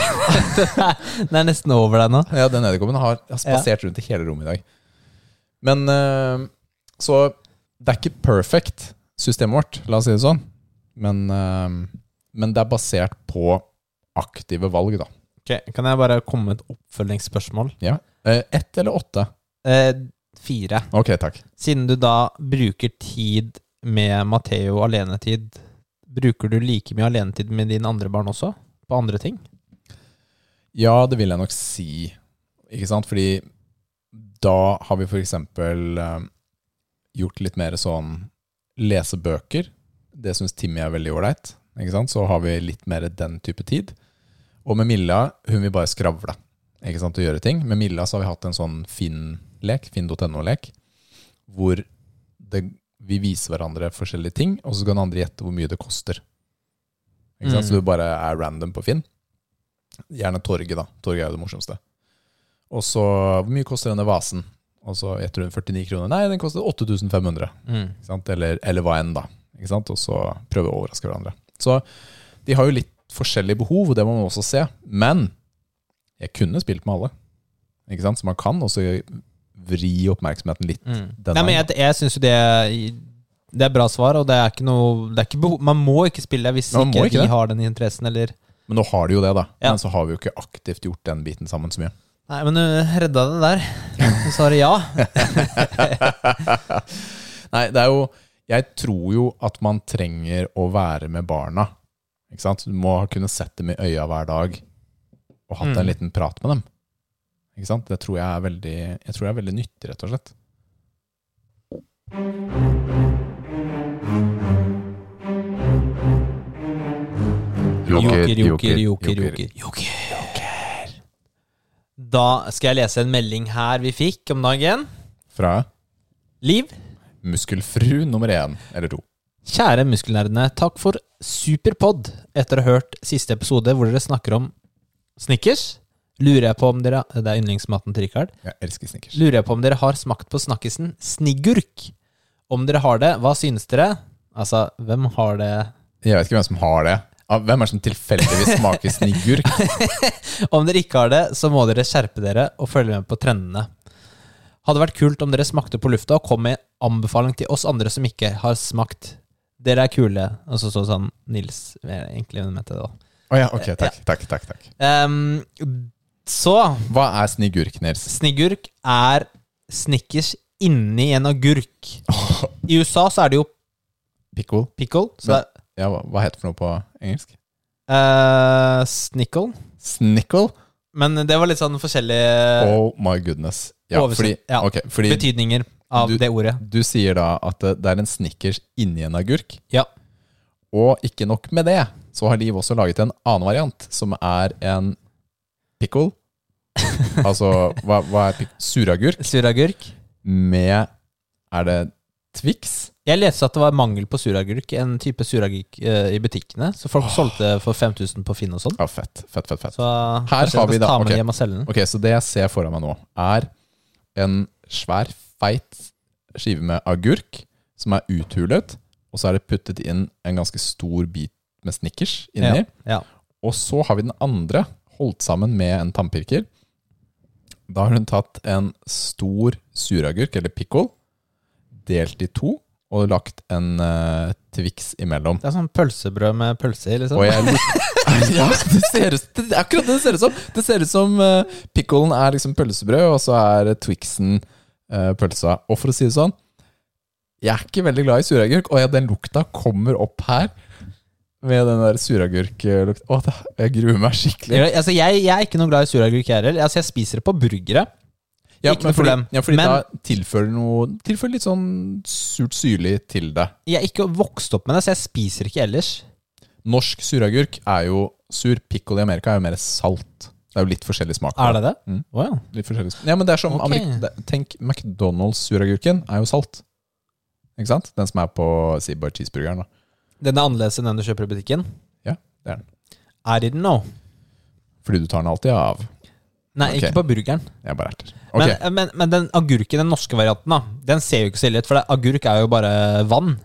Den er nesten over deg nå. Ja, den edderkoppen har, har spasert rundt i hele rommet i dag. Men eh, Så det er ikke perfect, systemet vårt, la oss si det sånn. Men, eh, men det er basert på aktive valg, da. Ok, Kan jeg bare komme med et oppfølgingsspørsmål? Ja. Eh, ett eller åtte? Eh, fire. Ok, takk. Siden du da bruker tid med Matheo alenetid, bruker du like mye alenetid med dine andre barn også? På andre ting? Ja, det vil jeg nok si. Ikke sant? Fordi da har vi eksempel eh, gjort litt mer sånn lesebøker. Det syns Timmy er veldig ålreit. Så har vi litt mer den type tid. Og med Milla, hun vil bare skravle ikke sant, og gjøre ting. Med Milla så har vi hatt en sånn Finn-lek, finn.no-lek, hvor det, vi viser hverandre forskjellige ting, og så kan den andre gjette hvor mye det koster. Ikke sant? Mm. Så du bare er random på Finn. Gjerne torget, da. Torget er jo det morsomste. Og så Hvor mye koster denne vasen? Og så gjetter hun 49 kroner. Nei, den koster 8500. Mm. Eller, eller hva enn, da. Ikke sant? Og så prøve å overraske hverandre. Så de har jo litt forskjellige behov, og det må man også se. Men jeg kunne spilt med alle. Ikke sant? Så man kan også vri oppmerksomheten litt. Mm. Nei, men jeg, jeg syns jo det Det er bra svar, og det er ikke noe det er ikke Man må ikke spille det hvis ikke ikke det. har den interessen, eller Men nå har de jo det, da. Ja. Men så har vi jo ikke aktivt gjort den biten sammen så mye. Nei, men du redda det der. Du sa det ja. Nei, det er jo Jeg tror jo at man trenger å være med barna. Ikke sant? Du må kunne sett dem i øya hver dag og hatt en Mm. liten prat med dem. Ikke sant? Det tror jeg er veldig, jeg tror jeg er veldig nyttig, rett og slett. Joker, joker, joker, joker. Joker. Da skal jeg lese en melding her vi fikk om dagen. Fra Liv. muskelfru nummer én eller to. Kjære muskelnerdene, takk for superpod. Etter å ha hørt siste episode hvor dere snakker om Snickers, lurer jeg på om dere Det er yndlingsmaten til Rikard. Jeg elsker snickers. Lurer jeg på om dere har smakt på snakkisen Sniggurk. Om dere har det, hva synes dere? Altså, hvem har det Jeg vet ikke hvem som har det. Ah, Hvem er det som tilfeldigvis smaker sniggurk? Om dere ikke har det, så må dere skjerpe dere og følge med på trendene. Hadde vært kult om dere smakte på lufta og kom med anbefaling til oss andre som ikke har smakt. Dere er kule. Og så så sånn Nils egentlig egentlig mente det, da. Å ja, ok, takk, takk, takk, takk. Ehm, så Hva er sniggurk, Nils? Sniggurk er Snickers inni en agurk. I USA så er det jo Pickle? pickle. Så det er Ja, hva, hva heter det for noe på engelsk? Uh, snickle. Snickle? Men det var litt sånn forskjellige Oh my goodness. Ja, fordi, ja. Okay, fordi betydninger av Du- det ordet. du sier da at det det er en snickers inni en agurk. Ja. Og ikke nok med det, så har Liv også laget en annen variant, som er en pickle. altså, hva, hva er suragurk Suragurk. med Er det Twix? Jeg leste at det var mangel på suragurk, en type suragurk eh, i butikkene. Så folk solgte for 5000 på Finn og sånn. Ja, fett, fett, fett, fett. Så Her har vi da- ta med ok. hjem og selge den. Ok, så det jeg ser foran meg nå, er en svær, feit skive med agurk som er uthulet, og så er det puttet inn en ganske stor bit med Snickers inni. Ja. Og så har vi den andre, holdt sammen med en tannpirker. Da har hun tatt en stor suragurk, eller pickle, delt i to, og lagt en uh, Twix imellom. Det er sånn pølsebrød med pølse i, liksom. Og jeg Ja, det ser ut det akkurat det det ser ut som. Det ser ut som uh, picklen er liksom pølsebrød, og så er Twixen uh, pølsa. Og for å si det sånn, jeg er ikke veldig glad i suragurk, og ja, den lukta kommer opp her. Med den der suragurklukta. Å, det- jeg gruer meg skikkelig. Jeg, altså, jeg, jeg er ikke noe glad i suragurk, jeg heller. Altså, jeg spiser det på burgere. Ja, Ikke men noe problem. Fordi, ja, fordi Men- da tilfører noe Tilfører litt sånn surt syrlig til det. Jeg er ikke vokst opp med det, så jeg spiser ikke ellers. Norsk suragurk er jo sur. Pickle i Amerika er jo mer salt. Det er jo litt forskjellig smak. på Er det det? Mm. Å ja. Litt forskjellig. Ja, men det er som Ok. Amerik det, Tenk McDonald's-suragurken er jo salt. Ikke sant? Den som er på si bare cheeseburgeren. da. Den er annerledes enn den du kjøper i butikken? Ja, det er den. I didn't know. Fordi du tar den alltid av. Nei, okay. ikke på burgeren. Jeg bare erter. Okay. Men, men, men den agurken, den norske varianten, da den ser jo ikke så ille ut. For det, agurk er jo bare vann.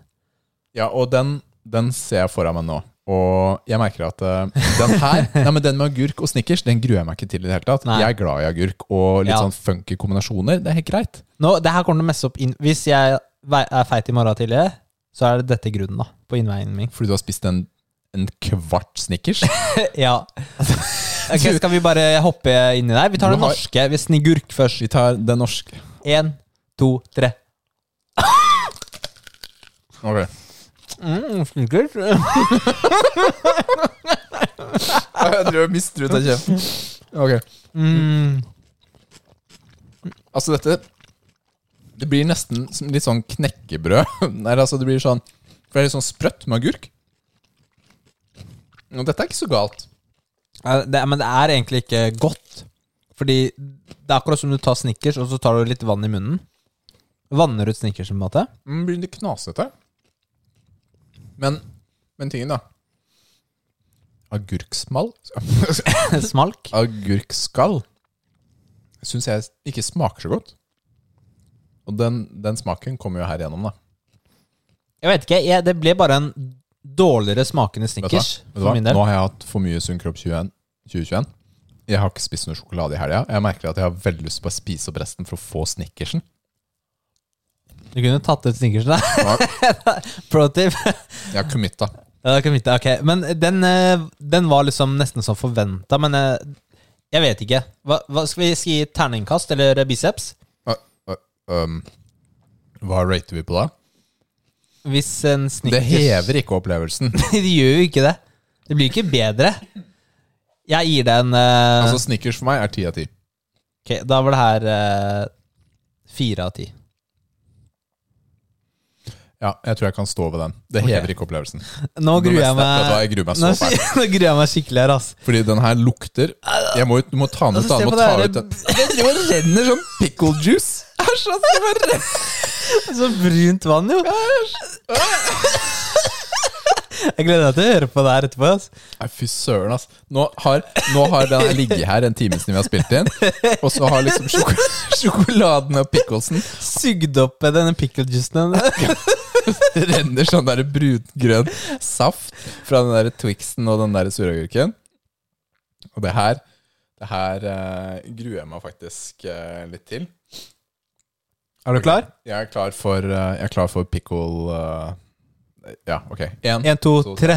Ja, og den, den ser jeg foran meg nå. Og jeg merker at uh, den her Nei, men den med agurk og snickers, den gruer jeg meg ikke til i det hele tatt. Nei. Jeg er glad i agurk og litt Ja. sånn funky kombinasjoner. Det er helt greit. Nå, det her kommer til å messe opp inn Hvis jeg er feit i morgen tidlig, så er det dette grunnen, da. På innveien min. Fordi du har spist en, en kvart snickers. ja. Ok, Skal vi bare hoppe inn i der? Vi tar den norske. Vi snigurk først. Vi tar den norske. Én, to, tre. Ok. Mm, snickers. Jeg tror jeg mister ut av kjeften. Ok. Mm. Altså dette Det blir nesten litt sånn knekkebrød. Nei, altså det blir sånn For det er litt sånn sprøtt med agurk. Og dette er ikke så galt. Ja, Det, men det er egentlig ikke godt. Fordi det er akkurat som du tar Snickers, og så tar du litt vann i munnen. Vanner ut Snickers, på en måte. Men blir litt knasete. Men, men tingen, da. Agurksmall Smalk. Agurkskall syns jeg ikke smaker så godt. Og den, den smaken kommer jo her gjennom, da. Jeg vet ikke, jeg, det ble bare en dårligere smakende? Snickers for min del. Nå har jeg hatt for mye Sunn kropp 2021. Jeg har ikke spist noe sjokolade i helga. Jeg merker at jeg har veldig lyst til å spise opp resten for å få Snickersen. Du kunne tatt ut Snickersen da. Ja, Pro tip. Jeg har committa. Ja, det kan vi ikke. ok. Men den, eh, den var liksom nesten som forventa, men eh, jeg vet ikke. Hva, hva Skal vi si terningkast eller biceps? Um, hva rater vi på da? Hvis en Det hever ikke opplevelsen. Det gjør jo ikke det. Det blir ikke bedre. Jeg gir det en uh... Altså Snickers for meg er ti av ti. Ok, da var det her fire uh, av ti. Ja, jeg tror jeg kan stå ved den. Det hever ikke opplevelsen. Nå gruer jeg meg jeg gruer meg Nå, nå gruer jeg meg skikkelig her, ass. Fordi den her lukter jeg må, Du må ta den ut. Altså, da. må ta det ut den. Det driver og renner sånn pickle juice. Æsj, ass! det bare renner. Så brunt vann, jo. Jeg gleder meg til å høre på det her etterpå. ass. Nei, fy søren, ass. Nå har, nå har den ligget her en time siden vi har spilt inn, og så har liksom sjoko sjokoladen og picklesen Sugd opp denne pickle juicen. Det renner sånn der brungrønn saft fra den der Twixen og den der suragurken. Og det her Det her eh, gruer jeg meg faktisk eh, litt til. Er du klar? Jeg er klar for, eh, jeg er klar for pickle eh, Ja, ok. Én. Én, to, To, tre.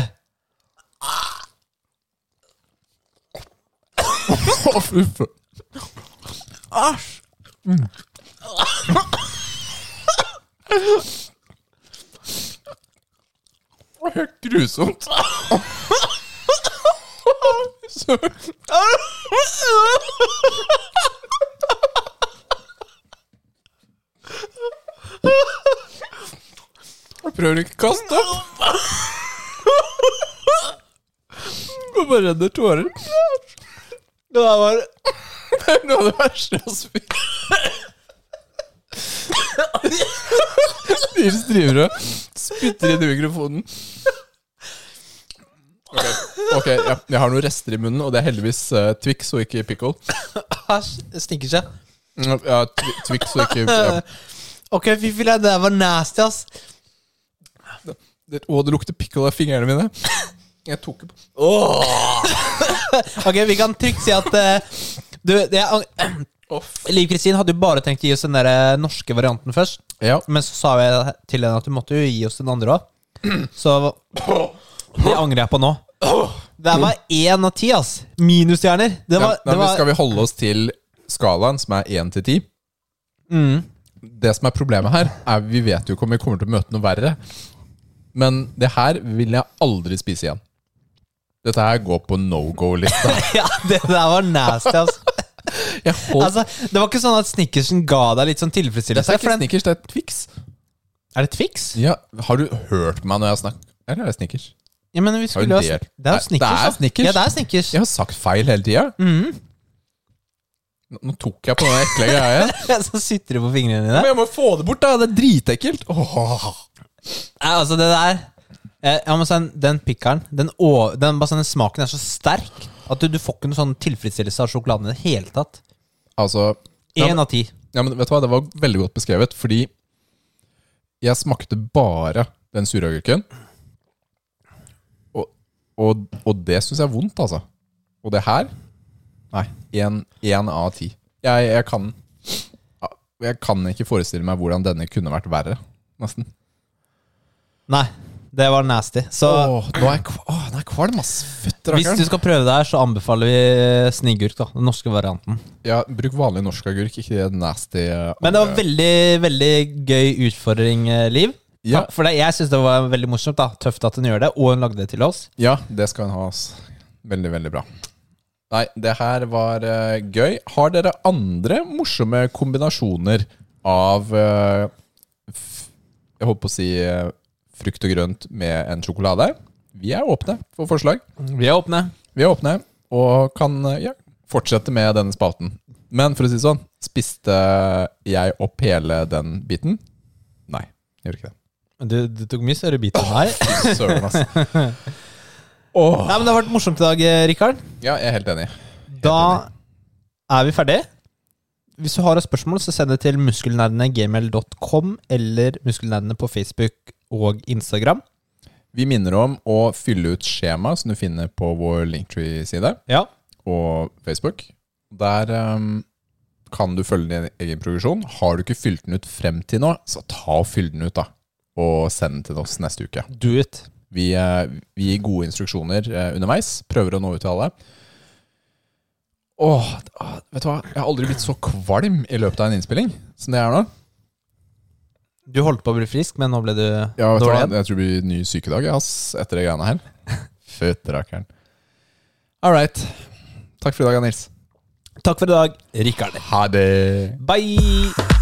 Å, fy faen. Æsj! Var helt grusomt. Jeg prøver ikke å kaste opp. Det bare renner tårer. Det der var Det noe av det verste jeg har spist. Nils driver og spytter inn i mikrofonen. Ok, okay jeg, jeg har noen rester i munnen, og det er heldigvis uh, Twix og ikke pickle. Æsj. Stinker seg. Ja, Twi- Twix og ikke ja. Ok, fy det der var nasty, ass. det, Å, det lukter pickle av fingrene mine. Jeg tok på Ok, vi kan trygt si at uh, Du, det er Liv Kristin hadde jo bare tenkt å gi oss den der eh, norske varianten først. Ja, Men så sa jeg til henne at du måtte jo gi oss den andre òg. Så det angrer jeg på nå. Det var én av ti, ass. Minusstjerner. Det var, nei, det var Skal vi holde oss til skalaen, som er 1 til 10? mm. Det som er problemet her, er vi vet jo ikke om vi kommer til å møte noe verre. Men det her vil jeg aldri spise igjen. Dette her går på no go-lista. Ja, det der var nasty, ass. Altså, det var ikke sånn at Snickersen ga deg litt sånn Dette tilfredsstillelse. er ikke den- Snickers, det er Twix. Er det Twix? Ja, Har du hørt meg når jeg snakker? Eller er det Snickers? Ja, men vi Har skulle ha? Det er jo Snickers. det er. Snickers. Ja, det er Snickers. Jeg har sagt feil hele tida. Mm. Nå nå tok jeg på den ekle greia. Så sitter du på fingrene dine. Men jeg må få det bort, da! Det er dritekkelt. Åh. Nei, altså, det der ja, men sånn, Den pikkeren, den, å- den, bare sånn, den smaken er så sterk at du, du får ikke noe sånn tilfredsstillelse av sjokoladen i det hele tatt. Altså Én av ti. ja, men vet du hva, det var veldig godt beskrevet, fordi jeg smakte bare den suragurken. Og, og, og det syns jeg er vondt, altså. Og det her Nei. Én av ti. Jeg, jeg kan Jeg kan ikke forestille meg hvordan denne kunne vært verre. Nesten. Nei, det var nasty. Så Åh, nå er jeg kva- åh, nå er jeg kvalm, ass. Fytti hvis du rakkeren. skal prøve det her, så anbefaler vi snigurk. da Den norske varianten. Ja, bruk vanlig norsk agurk, ikke det nasty eh, Men det var andre- veldig veldig gøy utfordring, eh, Liv. Ja. For det, jeg syns det var veldig morsomt. da Tøft at hun gjør det, og hun lagde det til oss. Ja, det skal hun ha. ass. Veldig, veldig bra. Nei, det her var eh, gøy. Har dere andre morsomme kombinasjoner av eh, f Jeg holdt på å si eh, frukt og grønt med en sjokolade? Vi er åpne for forslag. Vi er åpne. Vi er åpne og kan eh, ja, fortsette med denne spalten. Men for å si det sånn, spiste jeg opp hele den biten? Nei, jeg gjorde ikke det. Du, du tok mye større bit enn meg. Oh, Søren, ass. Åh. Nei, men Det har vært morsomt i dag, eh, Rikard. Ja, jeg er helt enig. Da er vi ferdige. hvis du har et spørsmål, så send det til muskelnerdene.gmail.com eller muskelnerdene på Facebook og Instagram. Vi minner om å fylle ut skjema som du finner på vår Linktree-side Ja. og Facebook. Der um, kan du følge din egen progresjon. Har du ikke fylt den ut frem til nå, så ta og fyll den ut, da. Og send den til oss neste uke. Do it. Vi, eh, vi gir gode instruksjoner eh, underveis. Prøver å nå ut til alle. Åh, ah, vet du hva? Jeg har aldri blitt så kvalm i løpet av en innspilling som det er nå. Du holdt på å bli frisk, men nå ble du Ja, dårlig igjen. Jeg tror det blir ny sykedag ass, etter de greiene her. Føtterakkeren. All right. Takk for i dag, Nils. Takk for i dag, Rikard. Ha det. Bye!